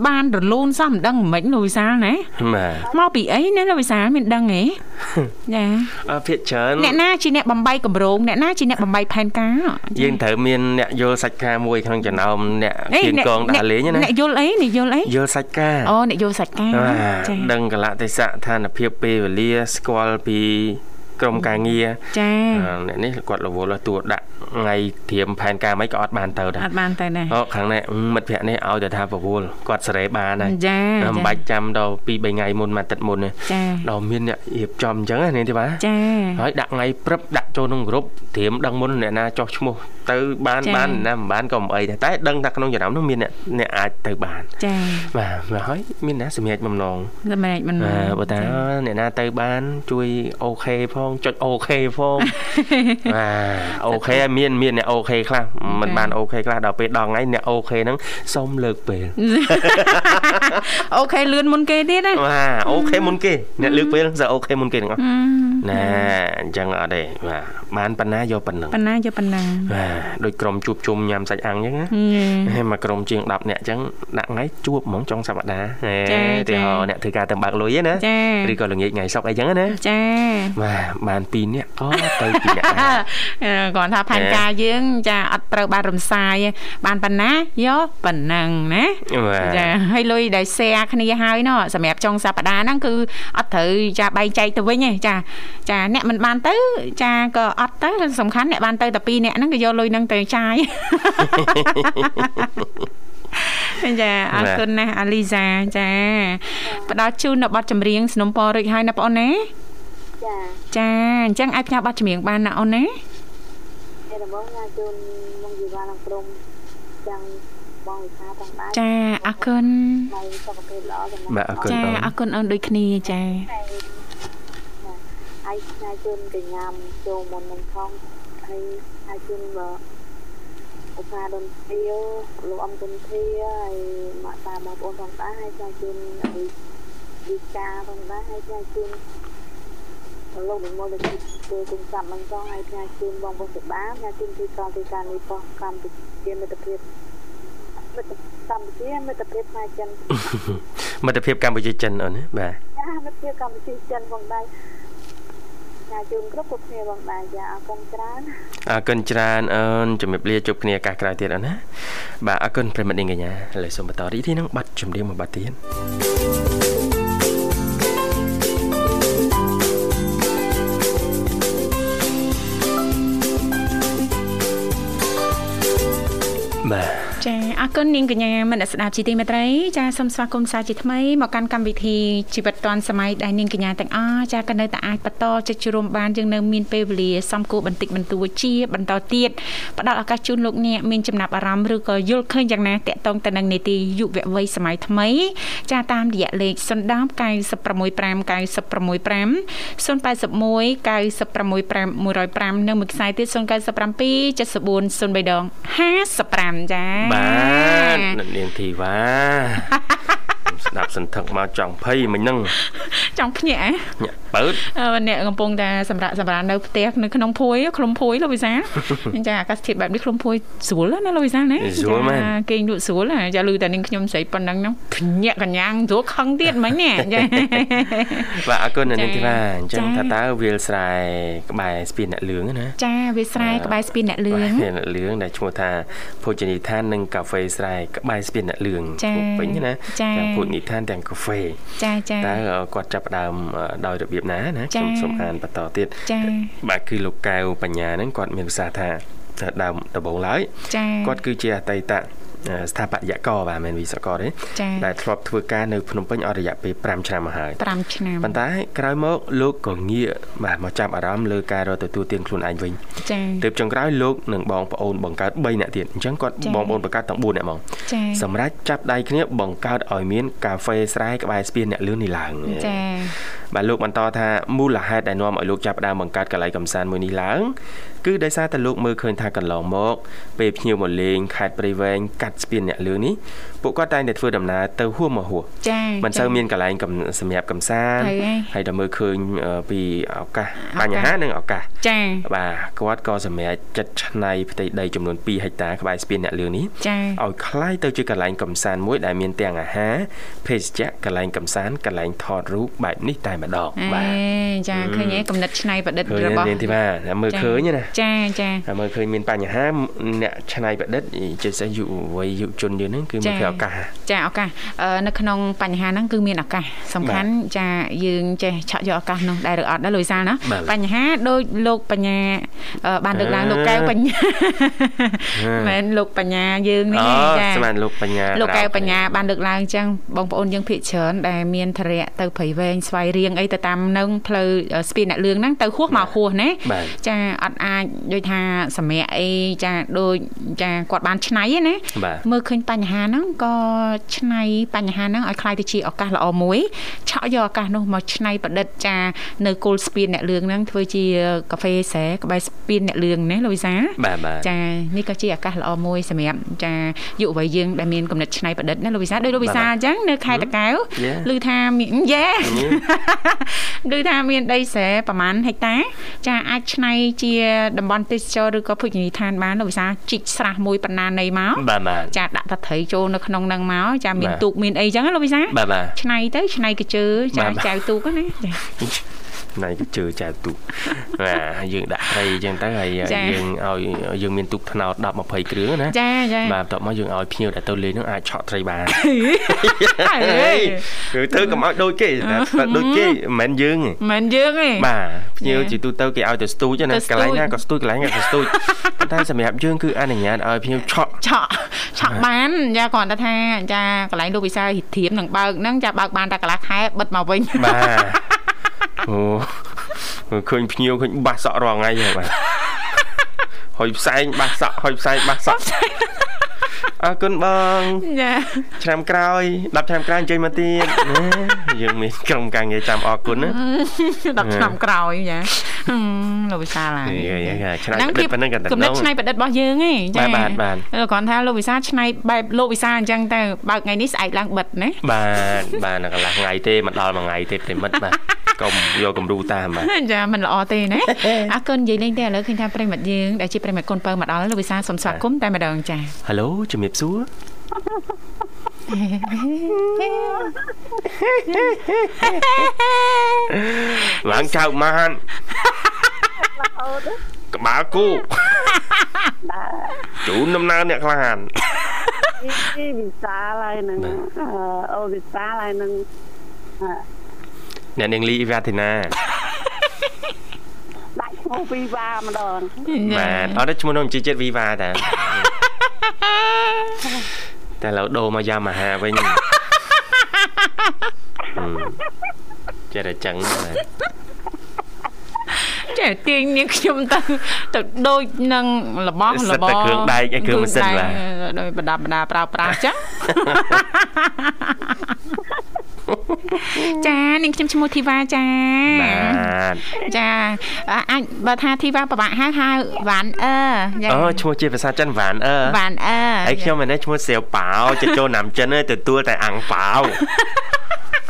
បានរលូនសោះមិនដឹងមិនលោកវិសាលណាបាទមកពីអីណាលោកវិសាលមានដឹងហ៎ចាអឺភាកច្រើនអ្នកណាជាអ្នកបំបីកម្រងអ្នកណាជាអ្នកបំបីផែនការយើងត្រូវមានអ្នកយល់សាច់ការមួយក្នុងចំណោមអ្នកគៀនកងដាក់លេងណាអ្នកយល់អីអ្នកយល់អីយល់សាច់ការអូអ្នកយល់សាច់ការបាទចាដឹងកលៈទេសៈឋានភាពពេលវេលាស្គាល់ពី ក្រុមការងារចាអឺអ្នកនេះគាត់រវល់តួដាក់ថ្ងៃត្រៀមផែនការមិនក៏អត់បានទៅដែរអត់បានទៅដែរអូខាងនេះមិត្តភ័ក្ដិនេះឲ្យតែថារវល់គាត់សេរីបានហើយចាមិនបាច់ចាំដល់2 3ថ្ងៃមុនមួយអាទិត្យមុនទេចាដល់មានអ្នករៀបចំអញ្ចឹងណានាងទេបាទចាហើយដាក់ថ្ងៃព្រឹបដាក់ចូលក្នុងក្រុមត្រៀមដឹងមុនអ្នកណាចោះឈ្មោះទៅបានចា៎បានអ្នកណាមិនបានក៏មិនអីដែរតែដឹងថាក្នុងចំណោមនោះមានអ្នកអ្នកអាចទៅបានចាបាទបាទហើយមានណាសម្រាប់បំណងសម្រាប់មិនបាទបើតាអ្នកណាទៅបានជួយ okay ផងចុច okay ផងបាទ okay ហើយមានមានអ្នក okay ខ្លះមិនបាន okay ខ្លះដល់ពេលដល់ថ្ងៃអ្នក okay ហ្នឹងសុំលើកពេល okay លឿនមុនគេទៀតណាបាទ okayមុនគេអ្នកលើកពេលសើ okay មុនគេទាំងអស់អឺណាអញ្ចឹងអត់ទេបាទ បានប៉ុណ្ណាយកប៉ុណ្ណឹងប៉ុណ្ណាយកប៉ុណ្ណាបាទដូចក្រុមជួបជុំញ៉ាំសាច់អាំងអញ្ចឹងណាហឹមហើយមកក្រុមជាង10នាក់អញ្ចឹងដាក់ថ្ងៃជួបហ្មងចុងសប្តាហ៍ហេចា៎ទីហោចា៎អ្នកធ្វើការទៅបើកលុយណាចាឬក៏ល្ងាចថ្ងៃសុកអីចឹងណាចាបាទបាន2នាក់ក៏ទៅ2នាក់ដែរអឺគាត់ថាផែនការយើង ចាអត់ត្រូវបានរំសាយទេបានប៉ុណ្ណាយកប៉ុណ្ណឹងណាបាទចាហើយលុយដែល share គ្នាហើយណោះសម្រាប់ចុងសប្តាហ៍ហ្នឹងគឺអត់ត្រូវចាបែងចែកទៅវិញទេចាចាអ្នកមិនបានទៅចាក៏អត់ទៅសំខាន់អ្នកបានទៅតែ2អ្នកហ្នឹងក៏យកលុយហ្នឹងទៅចាយចាអរគុណណាស់អាលីសាចាផ្ដល់ជូននៅប័ណ្ណចម្រៀងสนុំពររួចហើយណាបងអូនណាចាចាអញ្ចឹងអាចផ្ញើប័ណ្ណចម្រៀងបានណាអូនណាឯដំបងណាជូនមកជីវ៉ានឹងព្រមចាំបងវិសាផងដែរចាអរគុណនៅសុខភាពល្អចំណបាទអរគុណចាអូនអរគុណអូនដូចគ្នាចា ហើយផ្នែកជូនកញ្ញាមចូលមុននឹងផងហើយហើយជូនបើឧស្សាហ៍ដុនធាលោកអំគុនធាហើយម៉ាក់តាបងប្អូនផងដែរហើយចាជូនវិកាផងដែរហើយចាជូនលោកនិមលលោកធ្វើគុំចាប់មិនផងហើយចាជូនបងប្អូនសិបាចាជូនទីកលទីការនេះប៉ុស្តិ៍កម្ពុជាមិត្តភាពមិត្តកម្ពុជាមិត្តភាពផ្នែកចិនមិត្តភាពកម្ពុជាចិនអូនណាបាទចាមិត្តភាពកម្ពុជាចិនផងដែរ ចាជូនគ្រប់គ្រប់គ្នាផងដែរចាអរគុណច្រើនអរគុណច្រើនអូនជំរាបលាជួបគ្នាឱកាសក្រោយទៀតអូនណាបាទអរគុណប្រិមិត្តនាងកញ្ញាឥឡូវសូមបន្តរីករាយនឹងប័ណ្ណចម្រៀងមួយប័ណ្ណទៀតបាទចា អរគុណនាងកញ្ញាមនស្សស្ដាប់ជីទីមេត្រីចាសូមស្វាគមន៍សាជាថ្មីមកកាន់កម្មវិធីជីវិតឌွန်សម័យដែលនាងកញ្ញាទាំងអស់ចាក៏នៅតែអាចបន្តចុចជួមបានយើងនៅមានពេលវេលាសំគួរបន្តិចបន្តួចជាបន្តទៀតផ្ដល់ឱកាសជូនលោកអ្នកមានចំណាប់អារម្មណ៍ឬក៏យល់ឃើញយ៉ាងណាតាក់ទងទៅនឹងនីតិយុវវ័យសម័យថ្មី ចាតាមរយៈលេខ010 965 965 081 965 105និងមួយខ្សែទៀត097 74 03ដង55ចាបាទអ្នកនាងធីវ៉ា ស្ដាប់សន្ធឹកមកចង់ភ័យមិញហ្នឹងចង់ភ្ញាក់ហ៎ញាក់បើអឺអ្នកកំពុងតែសម្រាប់សម្រាប់នៅផ្ទះនៅក្នុងភួយឃ្លុំភួយលោកវិសាចាអាកាសធាតុបែបនេះឃ្លុំភួយស្រួលណាលោកវិសាណាគេងលក់ស្រួលចាលឺតែនាងខ្ញុំស្រីប៉ុណ្ណឹងហ្នឹងភ្ញាក់កញ្ញាងស្រួលខឹងទៀតមិញណាចាបាទអរគុណនាងធីវ៉ាអញ្ចឹងថាតើវាលស្រែក្បែរស្ពានអ្នកលឿងណាចាវាស្រែក្បែរស្ពានអ្នកលឿងស្ពានអ្នកលឿងដែលឈ្មោះថាភោជនីយដ្ឋាននិងកាហ្វេស្រែក្បែរស្ពានអ្នកលឿងចាពេញណាចាទាំងភោជនីយដ្ឋានទាំងកាហ្វេចាចាតើគាត់ចាប់ផ្ដើមដោយរបៀបណាណាចាខ្ញុំសូមអានបន្តទៀតចាបាទគឺលោកកៅបញ្ញាហ្នឹងគាត់មានប្រសាសន៍ថាដើមដំបូងឡើយចាគាត់គឺជាអតីត ស្ថាបត្យករបាទមិនមែនវិស្វករទេចាដែលធ្លាប់ធ្វើការនៅភ្នំពេញអស់រយៈពេល5ឆ្នាំមកហើយ5ឆ្នាំប៉ុន្តែក្រោយមកលោកក៏ងាកបាទមកចាប់អារម្មណ៍លើការរកទទួលទានខ្លួនឯងវិញចាទើបចុងក្រោយលោកនិងបងប្អូនបង្កើត3នាក់ទៀតអញ្ចឹងគាត់ចា៎បងប្អូនបង្កើតទាំង4នាក់ហ្មងចាសម្រាប់ចាប់ដៃគ្នាបង្កើតឲ្យមានកាហ្វេស្រែក្បែរស្ពានអ្នកលឿននេះឡើងចា បាទលោកបន្តថាមូលហេតុដែលនាំឲ្យលោកចាប់ផ្ដើមបង្កើតកន្លែងកំសាន្តមួយនេះឡើងគឺដោយសារតែលោកមើលឃើញថាកន្លងមកពេលភ្ញៀវមកលេងខេត្តព្រៃវែងកាត់ស្ពានអ្នកលឿននេះ ពួកគាត់តែងតែធ្វើដំណើរទៅហួសមកហួស ចា មិនសូវមានកន្លែងកំសម្រាប់កំសាន្ត ត្រូវហើយ ហើយដល់មើលឃើញអឺពីឱកាស ឱកាស បញ្ហានិងឱកាស ចា បាទគាត់ក៏សម្រេចចិត្តឆ្នៃផ្ទៃដីចំនួន2ហិកតាក្បែរស្ពានអ្នកលឿននេះ ចា ឲ្យคล้ายទៅជាកន្លែងកំសាន្តមួយដែលមានទាំងអាហារភេសជ្ជៈកន្លែងកំសាន្តកន្លែងថតរូបបែបនេះតែម្ដង អេ បាទ ចាឃើញឯងកំណត់ឆ្នៃប្រឌិត ឃើញ របស់ នាងធីវ៉ាតែមើលឃើញណា ចាចា តែមើលឃើញមានបញ្ហាអ្នកឆ្នៃប្រឌិតជាពិសេសយុវវ័យយុវជនយើងហ្នឹងគឺមើលឃើញ ឱកាសចាឱកាសអឺនៅក្នុងបញ្ហាហ្នឹងគឺមានឱកាសសំខាន់ចាយើងចេះឆក់យកឱកាសនោះដែរឬអត់ដែរលុយសាលណាបាទបញ្ហាដូចលោកបញ្ញាអឺបានលើកឡើងលោកកែវបញ្ញាហឺមែនលោកបញ្ញាយើងនេះអូចាស្មានលោកបញ្ញាលោកកែវរ៉ោបញ្ញាបានលើកឡើងអញ្ចឹងបងប្អូនយើងភាគច្រើនដែលមានធរៈទៅព្រៃវែងស្វាយរៀងអីទៅតាមនឹងផ្លូវស្ពានអ្នកលឿងហ្នឹងទៅហួសមកហួសណាបាទចាអត់អាចដូចថាសម្រាប់អីចាដូចចាគាត់បានឆ្នៃឯណាបាទមើលឃើញបញ្ហាហ្នឹងក៏ឆ្នៃបញ្ហាហ្នឹងឲ្យคล้ายទៅជាឱកាសល្អមួយឆក់យកឱកាសនោះមកឆ្នៃប្រឌិតចានៅគោលស្ពានអ្នកលឿងហ្នឹងធ្វើជាកាហ្វេស្រែក្បែរស្ពានអ្នកលឿងណាលោកវិសា បាទបាទ ចានេះក៏ជាឱកាសល្អមួយសម្រាប់ចាយុវវ័យយើងដែលមានគំនិតច្នៃប្រឌិតណាលោកវិសាដោយលោកវិសាអញ្ចឹងនៅខេត្តតាកែវ Yeah. ឮថាមានយេ ឮថាមានដីស្រែប្រហែលហិកតា ចាអាចឆ្នៃជាតំបន់ទេសចរឬក៏ភោជនីយដ្ឋានបានលោកវិសាជីកស្រះមួយបណ្ណានៃមក បាទបាទ ចាដាក់តត្រីចូលនៅក្នុង នុងហ្នឹងមកចាមានបាទទូកមានអីចឹងណាលោកវិសាបាទបាទឆ្នៃទៅឆ្នៃកជើចាបាទបាទចៅទូកហ្នឹងណាចា ណៃក៏ជើចែកទូកបាទយើងដាក់ត្រីអញ្ចឹងទៅហើយចា៎យើងឲ្យយើងមានទូកថ្នោត10 20គ្រឿងណាចាចាបាទបន្ទាប់មកយើងឲ្យភ្ញៀវដែលទៅលេងហ្នឹងអាចឆក់ត្រីបានអើយគឺធ្វើកុំឲ្យដូចគេតែតែដូចគេមិនមែនយើងទេមិនយើងទេបាទភ្ញៀវចា៎ជាទូទៅគេឲ្យទៅស្ទូចណាទៅស្ទូចកន្លែងណាក៏ស្ទូចកន្លែងណាក៏ស្ទូចប៉ុន្តែសម្រាប់យើងគឺអនុញ្ញាតឲ្យភ្ញៀវឆក់ឆក់ឆក់បានចាគ្រាន់តែថាចាកន្លែងលោកវិសាធៀមនឹងបើកហ្នឹងចាបើកបានតែកន្លះខែបិទមកវិញបាទ អូមើលឃើញភ្ញៀវឃើញបាសសក់រាល់ថ្ងៃហើយបាទហុយផ្សែងបាសសក់ហុយផ្សែងបាសសក់អរគុណបងចាឆ្នាំក្រោយ10ឆ្នាំក្រោយអញ្ជើញមកទៀតណាយើងមានក្រុមការងារចាំអរគុណណា10ឆ្នាំក្រោយចាហឹមលោកវិសាឡើយឆ្នៃប្រឌិតប៉ុណ្្នឹងក៏តែគំនិតឆ្នៃប្រឌិតរបស់យើងឯងបាទបាទបាទគ្រាន់ថាលោកវិសាឆ្នៃបែបលោកវិសាអញ្ចឹងទៅបើកថ្ងៃនេះស្អែកឡើងបិទណាបាទបាទនៅកន្លះថ្ងៃទេមកដល់មួយថ្ងៃទេប្រិមិត្តបាទកុំយកគំរូតាមបាទចាមិនល្អទេណាអរគុណនិយាយលេងទេឥឡូវឃើញថាប្រិមិត្តយើងដែលជាប្រិមិត្តកូនពៅមកដល់លោកវិសាសូមស្វាគមន៍តែម្ដងចាហេឡូជំរាបសួរ ឡើងចៅម៉ានក្បាលគូជូនដំណើរអ្នកក្លាហានពីវិសាលហើយនឹងបាទអឺអូវិសាលហើយនឹងអឺអ្នកនាងលីវ៉ាធីណាដាក់ឈ្មោះពីវ៉ាម្ដងបាទអត់ទេឈ្មោះនោះជីជាតិវីវ៉ាតា តែឡូវដូរមកយ៉ាម៉ាហាវិញហឹមចេះតែចឹងបាទចាទាញនាងខ្ញុំទៅទៅដូចនឹងរបស់សិតរបតែរគ្រឿងដែកឯគ្រឿងម៉ាស៊ីនបាទដោយបដាបដាប្រើប្រាស់ចឹង ចានាងខ្ញុំឈ្មោះធីវ៉ាចាបាទចាអ่ะអាចបើថាធីវ៉ាពិបាកហៅហៅវ៉ាន់អឺចាអូឈ្មោះជាភាសាចិនវ៉ានអឺវ៉ាន់អឺហើយខ្ញុំមិនដែរឈ្មោះសៀវប៉ាវចិត្តចូលណាំចិនទេទទួលតែអាំងប៉ាវ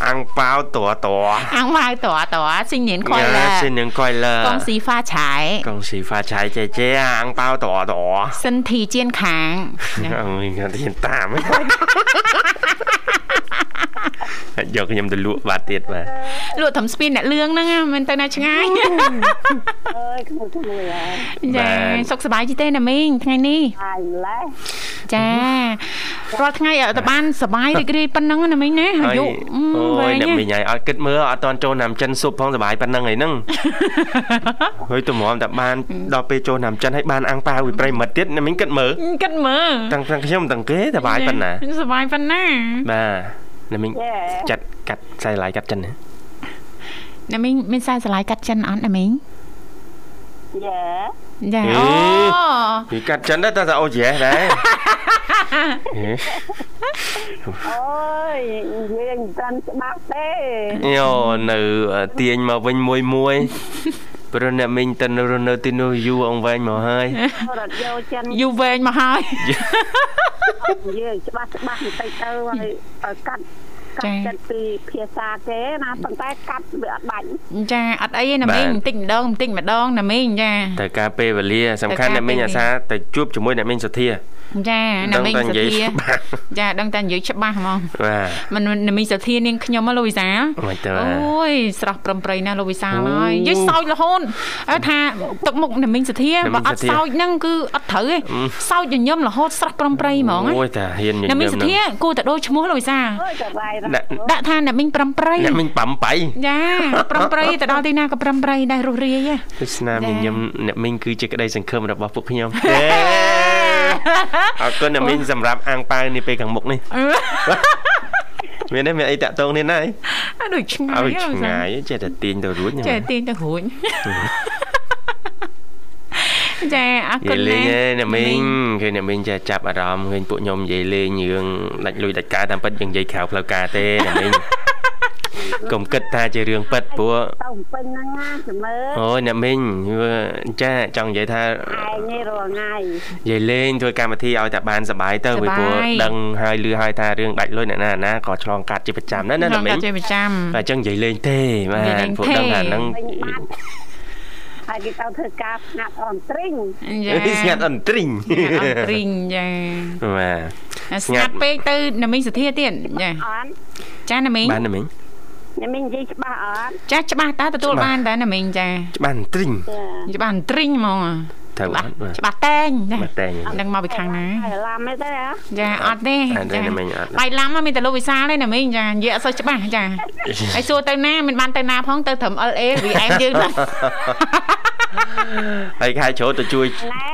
អា ang bao tỏa tỏa អាំងម៉ៅតតសិញញៀនខយឡា Dạ, xin những quay lơ កងស៊ីហ្វាឆៃ con xì pha trái chè chè ang bao tỏa tỏa សិនធីជៀនខាង mình là thiên tạm ấy យកខ្ញុំទៅលក់បាត់ទៀតបាទលក់ត្រឹមស្ពានអ្នកលឿងហ្នឹងណាមិនទៅណាឆ្ងាយអើយក្មួយក្មួយហើយចាសុខសប្បាយជីទេណាមីងថ្ងៃនេះហើយម្លេះចារាល់ថ្ងៃឲ្យតែបានសប្បាយរីករាយប៉ុណ្ណឹងណាមីងណាអាយុអឺអូវែយងអ្នកណាមីងហើយអត់គិតមើលអត់តន់ចូលណាំចិនស៊ុបផងសប្បាយប៉ុណ្ណឹងឯហ្នឹងហើយតម្រាំតែបានដល់ពេលចូលណាំចិនហើយបានអាំងប៉ាវពីប្រិមិត្តទៀតអ្នកមីងគិតមើលគិតមើលទាំងទាំងខ្ញុំទាំងគេសប្បាយប៉ុណ្ណាសប្បាយប៉ុណ្ណាបាទ អ្នកមីងយេចាត់កាត់ខ្សែឡាយកាត់ចិនណាណាមីងមានខ្សែស្រឡាយកាត់ចិនអត់ណាមីងយេចាអេអូពីកាត់ចិនដែរតែថាអូយេដែរហេអូយនិយាយមិនតាន់ច្បាស់ទេយោនៅទាញមកវិញមួយមួយ ព្រោះអ្នកមីងទៅនៅរស់នៅទីនោះយូរអង្វែងមកហើយរត់យកចិនយូរវែងមកហើយនិយាយច្បាស់ច្បាស់បន្តិចទៅហើយឲ្យកាត់កាចា៎ត់ចិត្តពីភាសាគេណាប៉ុន្តែកាត់វាអត់បាច់ចាអត់អីទេណាមីងបន្តិចម្ដងបន្តិចម្ដងណាមីងចាត្រូវការពេលវេលាសំខាន់ត្រូវការអ្នកមីងពេលវេលាអាសាទៅជួបជាមួយអ្នកមីងសុធា ចាណាមីងដឹងសតែនិយាយធាច្បាស់ចាដឹងតែនិយាយច្បាស់ហ្មងបាទមិនណាមីងសធានាងខ្ញុំហ៎លោកវិសាលមិនទៅអូយស្រស់ប្រំប្រៃណាស់លោកវិសាលអូហើយនិយាយសោចរហូតអើថាទឹកមុខណាមីងសធាណាមីងបើអត់សធាសោចហ្នឹងគឺអត់ត្រូវទេអឺសោចញញឹមរហូតស្រស់ប្រំប្រៃហ្មងណាអូយតាហ៊ានញញឹណាមមីងសធាគួរតែដូរឈ្មោះលោកវិសាលអើយតែវាយដាក់ដាក់ថាណាមីងប្រំប្រៃអ្នកមីងបំបៃចាប្រំប្រៃទៅដល់ទីណាក៏ប្រំប្រៃដែររស់រាយហ៎ទស្សនាចាញញឹមអ្នកមីងគឺជាក្តីសង្ឃឹមរបស់ពួកខ្ញុំទេអរគុណអ្នកមីងសម្រាប់អាំងប៉ាវនេះពេលខាងមុខនេះមានទេមានអីតាក់ទងនេះណាអើដូចឆ្ងាយឲ្យឆ្ងាយចេះតែទាញទៅរួចចេះទាញទៅរួចចាអរនិគុយាណយលេងណាឯអ្នកមីងឃើញអ្នកមីងចេះចាប់អារម្មណ៍ឃើញពួកខ្ញុំនិយាយលេងរឿងដាច់លុយដាច់ការតាមពិតយើងនិយាយក្រៅផ្លូវការទេអ្នកមីង កុំគិតថាជារឿងពិតព្រោះទៅពេញហ្នឹងណាចាំមើលអូយអ្នកមីងវាចាចង់និយាយថាឯងនេះរាល់ថ្ងៃនិយាយលេងធ្វើកម្មវិធីឲ្យតែបានសប្បាយទៅសប្បាយពីព្រោះដឹងហើយលឺហើយថារឿងដាច់លុយអ្នកណាណាក៏ឆ្លងកាត់ជាប្រចាំដែរណាអ្នកមីងចេះប្រចាំតែអញ្ចឹងនិយាយលេងទេបានិយាយលេទងព្រោះទេដឹងថាហ្នឹងពេញបាត់ហើយគេទៅធ្វើការស្ងាត់អនទ្រីងចាស្ងាត់អន្ទ្រីងអត់ព្រីងចាបាទស្ងាត់ពេកទៅណាមីងសធាទៀតចាអត់ចាណាមីងបានណាមីង អ្នកមីងនិយាយច្បាស់អត់ចាច្បាស់តើទទួលច្បាស់បានតើណាមីងចាច្បាស់អន្ទ្រីងចាច្បាស់ត្រីងហ្មងត្រូវអត់បាទច្បាស់តែងចាបាទតែងដឹងមកពីខាងណាហើយឡាមទេទេហ៎ចាអត់ទេអត់ទេណាមីងអត់បាយឡាំហ្នឹងមានតែលោកវិសាលទេណាមីងចានិយាយអត់សូវច្បាស់ចាហើយសួរទៅណាមិនបានទៅណាផងទៅត្រឹម LA វាឯងយើងទៅហើយខែច្រូតទៅជួយ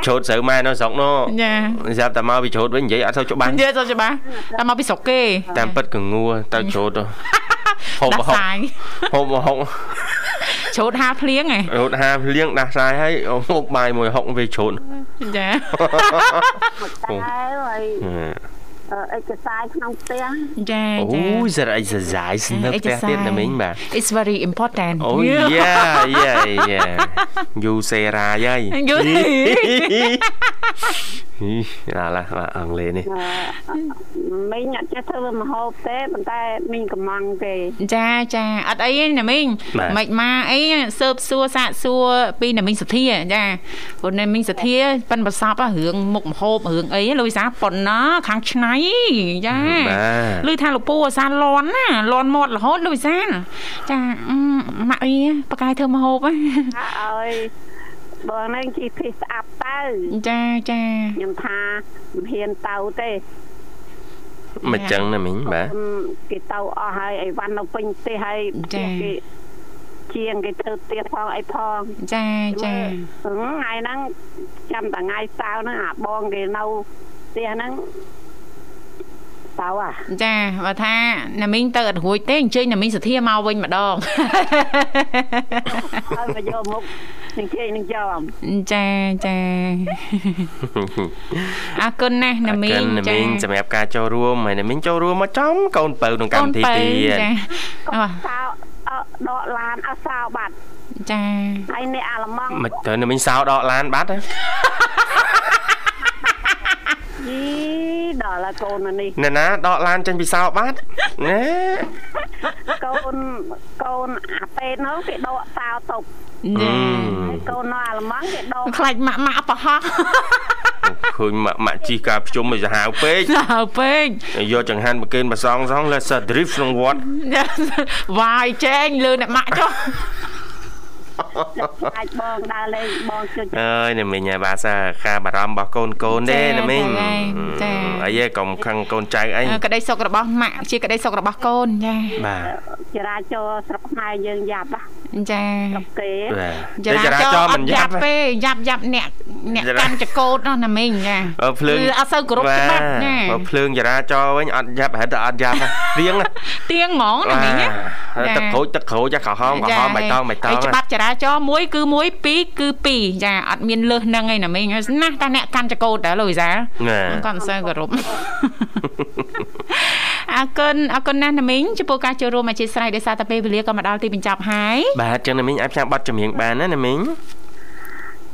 ច្រូតស្រូវម៉ែនៅស្រុកនោះចាស្រាប់តែមកពីច្រូតវិញនិយាយអត់សូវច្បាស់និយាយសូវច្បាស់តែមកពីស្រុកគេតាមពិតក៏ងួរទៅច្រូតទៅហូប ដាស់ហូបសាយហូបហូបច្រូតហាភ្លៀងហ៎រត់ហាភ្លៀងដាស់សាយហើយហូបបាយមួយហុកវាច្រូតចាតែហើយអឺ ឯកសារក្នុងផ្ទះចាអូចាយសារអីសសាយស្នៅផ្ទះទៀតណាមីងបាទ It's very important អូយ៉ាយ៉ាយ៉ាយូសេរ៉ាយាយយូឡាឡាបាទអង់គ្លេសនេះអឺមីងអត់ចេះធ្វើម្ហូបទេប៉ុន្តែមីងកំងទេចាចាអត់អីទេណាមីងបាទមិនមកអីសើបសួរសាកសួរពីណាមីងសធាចាព្រោះណាមីងសធាប៉ិនប្រសពហ่ะរឿងមុខម្ហូបរឿងអីលុយសាប៉ុណ្ណាខាងឆ្នៃចាបាទឮថាលោកពូអាសាលន់ណាលន់មាត់រហូតលុយសាចាអឺម៉ាក់អីបកកាយធ្វើម្ហូបហ៎ថាឲ្យបងនឹងជីភីស្អាប់ទៅចាចាខ្ញុំថាមិនហ៊ានទៅទេមិនចឹងណាមីងបាទអឺគេទៅអស់ហើយអីវ៉ាន់នៅពេញផ្ទះហើយចា៎គេជាងគេធ្វើផ្ទះផងអីផងចាចាហឹមថ្ងៃហ្នឹងចាំតែថ្ងៃសៅរ៍ហ្នឹងអាបងគេនៅផ្ទះហ្នឹង ទៅអាចាបើថាណាមីងទៅអត់រួចទេអញ្ជើញណាមីងសធាមកវិញម្ដងហើយមកយកមុខនឹងជិះនឹងចំចាចាអរគុណណាស់ណាមីងណាមីងសម្រាប់ការចូលរួមហើយណាមីងចូលរួមមកចំកូនបើក្នុងកម្មវិធីទៀតចាអោះសៅអឺដកឡានអត់សៅបាត់ចាហើយនេះអាឡម៉ង់មិនទៅណាមីងសោដកឡានបាត់ហ៎ យីដល់ហើយកូននេះណែណាដកឡានចេញពីសោបាត់ណែកូនកូនអាពេលនោះគេដកសោតុបចាហើយកូននៅអាល្លឺម៉ង់គេដកខ្លាចម៉ាក់ម៉ាក់ប្រហោះឃើញម៉ាក់ម៉ាក់ជីការភ្ជុំឲ្យសាហាវពេកទៅពេកយកចង្ហាន់មកគេនបសងសងលើស drift ក្នុងវត្តវាយចែងលើអ្នកម៉ាក់ចុះ អាចបងដើរលេងបងជួយអើយណាមីងហើយបាទសាការបារម្ភរបស់កូនកូនទេណាមីងចាអីឯងកុំខឹងកូនចៅអីក្តីសុខរបស់ម៉ាក់ជាក្តីសុខរបស់កូនចាបាទចរាចរណ៍ស្រុកខ្មែរយើងយ៉ាប់ណាចាស្រុកគេបាទចរាចរណ៍អត់យ៉ាប់ទេយ៉ាប់យ៉ាប់អ្នកអ្នកកាន់ចកោតនោះណាមីងចាអើភ្លើងគឺអត់សូវគោរពច្បាប់ចាបើភ្លើងចរាចរណ៍វិញអត់យ៉ាប់ហិតតែអត់យ៉ាប់ទៀងទៀងហ្មងណាមីងណាទឹកក្រូចទឹកក្រូចក្រហមក្រហមបៃតងបៃតហើងយច្បាប់ចរាចរណ៍មួយគឺមួយពីរគឺពីរចាអត់មានលើសនឹងឯណាមីងហើយណាស់តែអ្នកកាន់ចកោតដែរលោកវិសាលណាគាត់មិនសូវគោរពអរគុណអរគុណណាស់ណាមីងចំពោះការចូលរួមអធិស្ឋានដោយសារតែពេលវេលាក៏មកដល់ទីបញ្ចប់ហើយបាទចឹងណាមីងអាចផ្សាយប័ណ្ណចម្រៀងបានណាណាមីង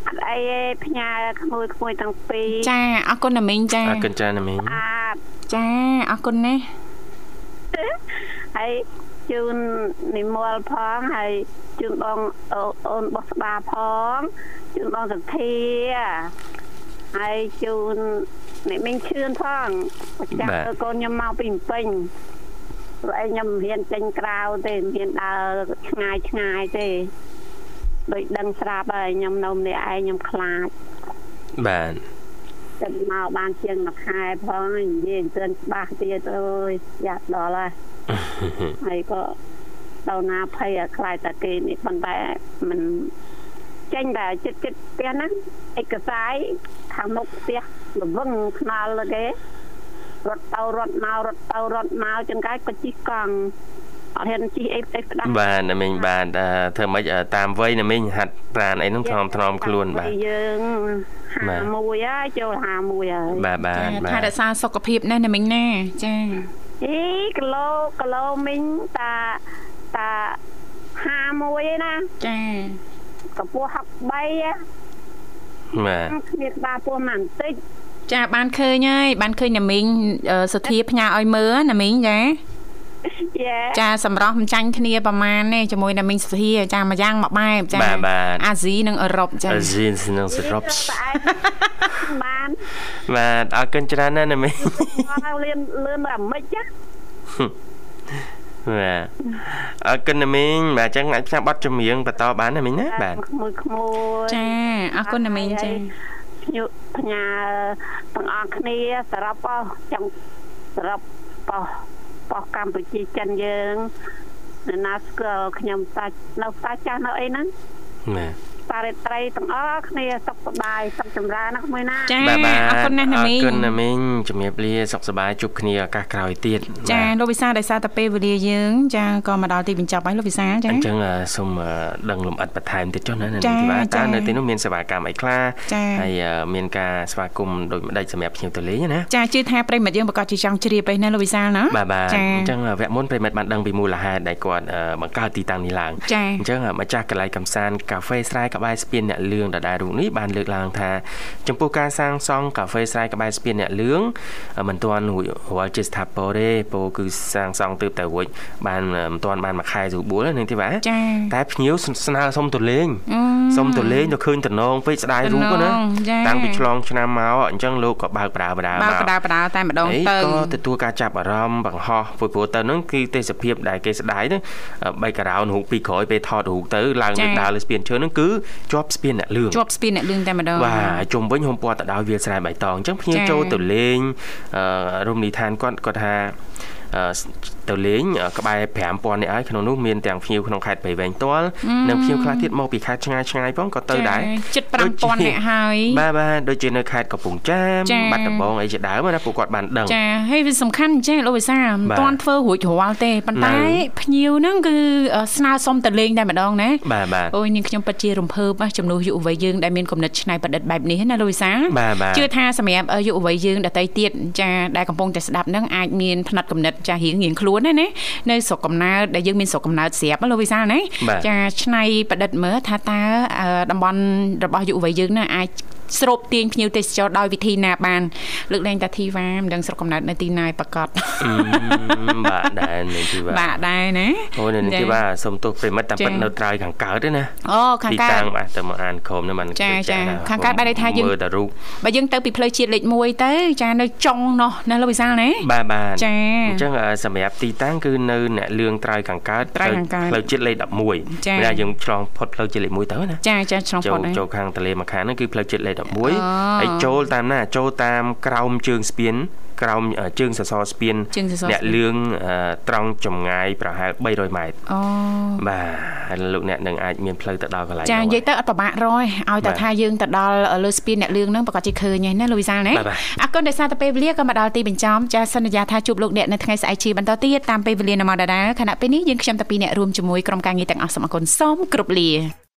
អត់អីទេផ្ញើក្មួយក្មួយទាំងពីរចាអរគុណណាមីងចាអរគុណចាណាមីងអាតចាអរគុណណាស់ហើយ ជូននិមលផងហើយជូនបងអូអូនបោះស្បាផងជូនបងសទ្ធាហើយជូនអ្នកមីងឈឿនផងប្រចាំទៅកូនខ្ញុំមកពីភ្នំពេញព្រោះឯងខ្ញុំមិនហ៊ានចេញក្រៅទេមិនហ៊ានដើរឆ្ងាយឆ្ងាយទេដូចដឹងស្រាប់ហើយខ្ញុំនៅម្នាក់ឯងខ្ញុំខ្លាចបាទចិត្តមកបានជាងមួយខែផងហើយនិយាយទឿនច្បាស់ទៀតអើយយ៉ាប់ដល់ហើយ ហើយក៏ដល់ណាភ័យឲ្យខ្លាចតែគេនេះប៉ុន្តែมันចេញតែចិត្តចិត្តផ្ទះហ្នឹងឯកសារខាងមុខផ្ទះលវឹងខ្នល់លើគេរត់ទៅរត់មករត់ទៅរត់មកចង្កាយក៏ជិះកង់អត់ហ៊ានជិះអីផ្ទៃផ្ដាស់បាទណាមីងបាទអឺធ្វើម៉េចអឺតាមវ័យណាមីងហាត់ប្រានអីហ្នឹងថ្នមថ្នមខ្លួនបាទយើងបាទ51ហើយចូល51ហើយបាទបាទចាបាថែទរក្សាសុខភាពណាស់ណាមីងណាចា អីគីឡូគីឡូមីងតាតា51ឯណាចាកម្ពស់63ហ៎បាទគ្មានក្បាលពោះមកបន្តិចចាបានឃើញហើយបានឃើញណាមីងអឺសុធាផ្ញើឲ្យមើលណាមីងចាយេ ចាសម្រាប់មិនចាញ់គ្នាប្រមាណទេជាមួយណាមីងសុធាចាមួយយ៉ាងមួយបែបចាបាទបាទអាស៊ីនិងអឺរ៉ុបចាអស៊ីននឹងសរុបតែឯងបានបាទអរគុណច្រើនណាស់ណាមីងមកលឿនលឿនអាម៉េចចាបាទអរគុណណាមីងបាទអញ្ចឹងអាចផ្សាយប័ណ្ណចម្រៀងបន្តបានណាមីងណាបាទក្មួយក្មួយចាអរគុណណាមីងចាភ្ញៀវផ្ញើទាំងអស់គ្នាសរុបអស់ចង់សរុប បោះបោះកម្ពុជាចិនយើងនៅណាស្គាល់ខ្ញុំតានៅតាចាស់នៅអីហ្នឹង បាទតារិត្រីទាំងអស់គ្នាសុខសប្បាយសុខចម្រើនណាស់មួយណាចាបាទបាទអរគុណណាស់ណាមីងអរគុណណាមីងជំរាបលាសុខសប្បាយជួបគ្នាឱកាសក្រោយទៀតចាបាទលោកវិសាលដោយសារតែពេលវេលាយើងចាក៏មកដល់ទីបញ្ចប់ហើយលោកវិសាលចាអញ្ចឹងអឺសូមអឺដឹងលំអិតបន្ថែមទៀតចុះណានៅចានេះបាទចាតើនៅទីនោះមានសេវាកម្មអីខ្លះចាហើយអឺមានការស្វាគមន៍ដូចម្ដេចសម្រាប់ភ្ញៀវទៅលេងណាចាជឿថាប្រិមិត្តយើងប្រកាសជាចង់ជ្រាបឯណាលោកវិសាលណាបាទបាទចាអញ្ចឹងវគ្គមុនប្រិមិត្តបានដឹងពីមូលហេតុដែលគាត់អឺបង្កើតទីតាំងនេះឡើងចាអញ្ចឹងម្ចាស់កន្លែងកំសាន្តកាហ្វេស្រែក្បែរស្ពានអ្នកលឿងដដែលរូបនេះបានលើកឡើងថាចំពោះការសាងសង់កាហ្វេស្រែក្បែរស្ពានអ្នកលឿងមិនទាន់រួចរាល់ជាស្ថាពរទេពោលគឺសាងសង់ទើបតែរួចបានមិនទាន់បានមួយខែស្រួលបួលទេនឹងទេបាទចាតែភ្ញៀវស្នើសុំទៅលេងអឺសុំទៅលេងទៅឃើញតំណងពេកស្ដាយរូបហ្នឹងណាចាតាំងពីឆ្លងឆ្នាំមកអញ្ចឹងលោកក៏បើកបដាបដាបើមកបដាបដាតែម្ដងអីទៅក៏ទទួលការចាប់អារម្មណ៍បង្ហោះព្រោះព្រោះទៅហ្នឹងគឺទេសភាពដែលគេស្ដាយហ្នឹងបីការ៉ោនរូបពីក្រោយពេលថតរូបទៅឡើងលើដើរលើស្ពានឈើហ្នឹងគឺជាប់ស្ពានអ្នកលឿងជាប់ស្ពានអ្នកលឿងតែម្ដងបាទហើយជុំវិញហុំព័ទ្ធទៅដោយវាលស្រែបៃតងអញ្ចឹងភ្ញៀវចា៎ចូលទៅលេងអឺរមណីយដ្ឋានគាត់គាត់ថាអឺទៅលេងអឺក្បែរ5000នាក់ហើយក្នុងនោះមានទាំងភ្ញៀវក្នុងខេត្តព្រៃវែងផ្ទាល់និងភ្ញៀវខ្លះទៀតមកពីខេត្តឆ្ងាយឆ្ងាយផងក៏ទៅដែរជិត5000នាក់ហើយបាទបាទដូចជានៅខេត្តកំពង់ចាមចា៎បាត់ដំបងអីជាដើមណាពួកគាត់បានដឹងចាហើយវាសំខាន់ចេះលោកវិសាលមិនបាទទាន់ធ្វើរួចរាល់ទេប៉ុន្តែនៅភ្ញៀវហ្នឹងគឺអឺស្នើសុំទៅលេងតែម្ដងណាបាទបាទអូយនាងខ្ញុំពិតជារំភើបណាស់ចំនួនយុវវ័យយើងដែលមានគំនិតច្នៃប្រឌិតបែបនេះណាលោកវិសាលបាទបាទជឿថាសម្រាប់អឺយុវវ័យយើងដតីទៀតចាដែលកំពុងតែស្ដាប់ហ្នឹងអាចមានផ្នែកកំណត់ចារៀងរៀងខ្លួនណាណានៅស្រុកកំណើតដែលយើងមានស្រុកកំណើតស្រាប់ណាលោកវិសាលណាបាទចាច្នៃប្រឌិតមើលថាតើអឺតំបន់របស់យុវវ័យយើងណាអាច ស្រូបទាញភ្ញៀវទេសចរដោយវិធីណាបានលើកលែងតាធីវ៉ាមិនដឹងស្រុកកំណើតនៅទីណាយប្រកាសបាទដែរនេះទីវ៉ាបាទដែរណាអូនេះទីវ៉ាសុំទោសប្រិមិត្តតែប៉ិតនៅត្រើយខាងកើតទេណាអូខាងកើតទីតាំងបាទទៅមកអានក្រុមនេះមិនចាចាខាងកើតបែរថាយើងមើលតែរូបបើយើងទៅពីផ្លូវជាតិលេខ1ទៅចានៅចុងនោះណាលោកវិសាលណាបាទបាទចាអញ្ចឹងសម្រាប់ទីតាំងគឺនៅអ្នកលឿងត្រើយខាងកើតផ្លូវជាតិលេខ11ពេលយើងឆ្លងផុតផ្លូវជាតិលេខ1ទៅណាចាចាឆ្លងផុតចូលខាងទន្លេមកខាងហ្នឹងគឺផ្លូវជាតិលេខ11ហើយចូលតាមណាចូលតាមក្រោមជើងស្ពានក្រោមជើងសសរស្ពានអ្នកលឿងត្រង់ចម្ងាយប្រហែល300ម៉ែត្រអូបាទហើយលោកអ្នកនឹងអាចមានផ្លូវទៅដល់កន្លែងចានិយាយទៅអត់ពិបាករយឲ្យតែថាយើងទៅដល់លើស្ពានអ្នកលឿងហ្នឹងប្រកាសជាឃើញហើយណាលូវីសាលណាអរគុណដោយសារតែពេលវេលាក៏មកដល់ទីបញ្ចប់ចាសន្យាថាជួបលោកអ្នកនៅថ្ងៃស្អែកជាបន្តទៀតតាមពេលវេលានៅមកដដែលខណៈពេលនេះយើងខ្ញុំតាពីអ្នករួមជាមួយក្រុមការងារទាំងអស់សូមអរគុណសូមគ្រប់លា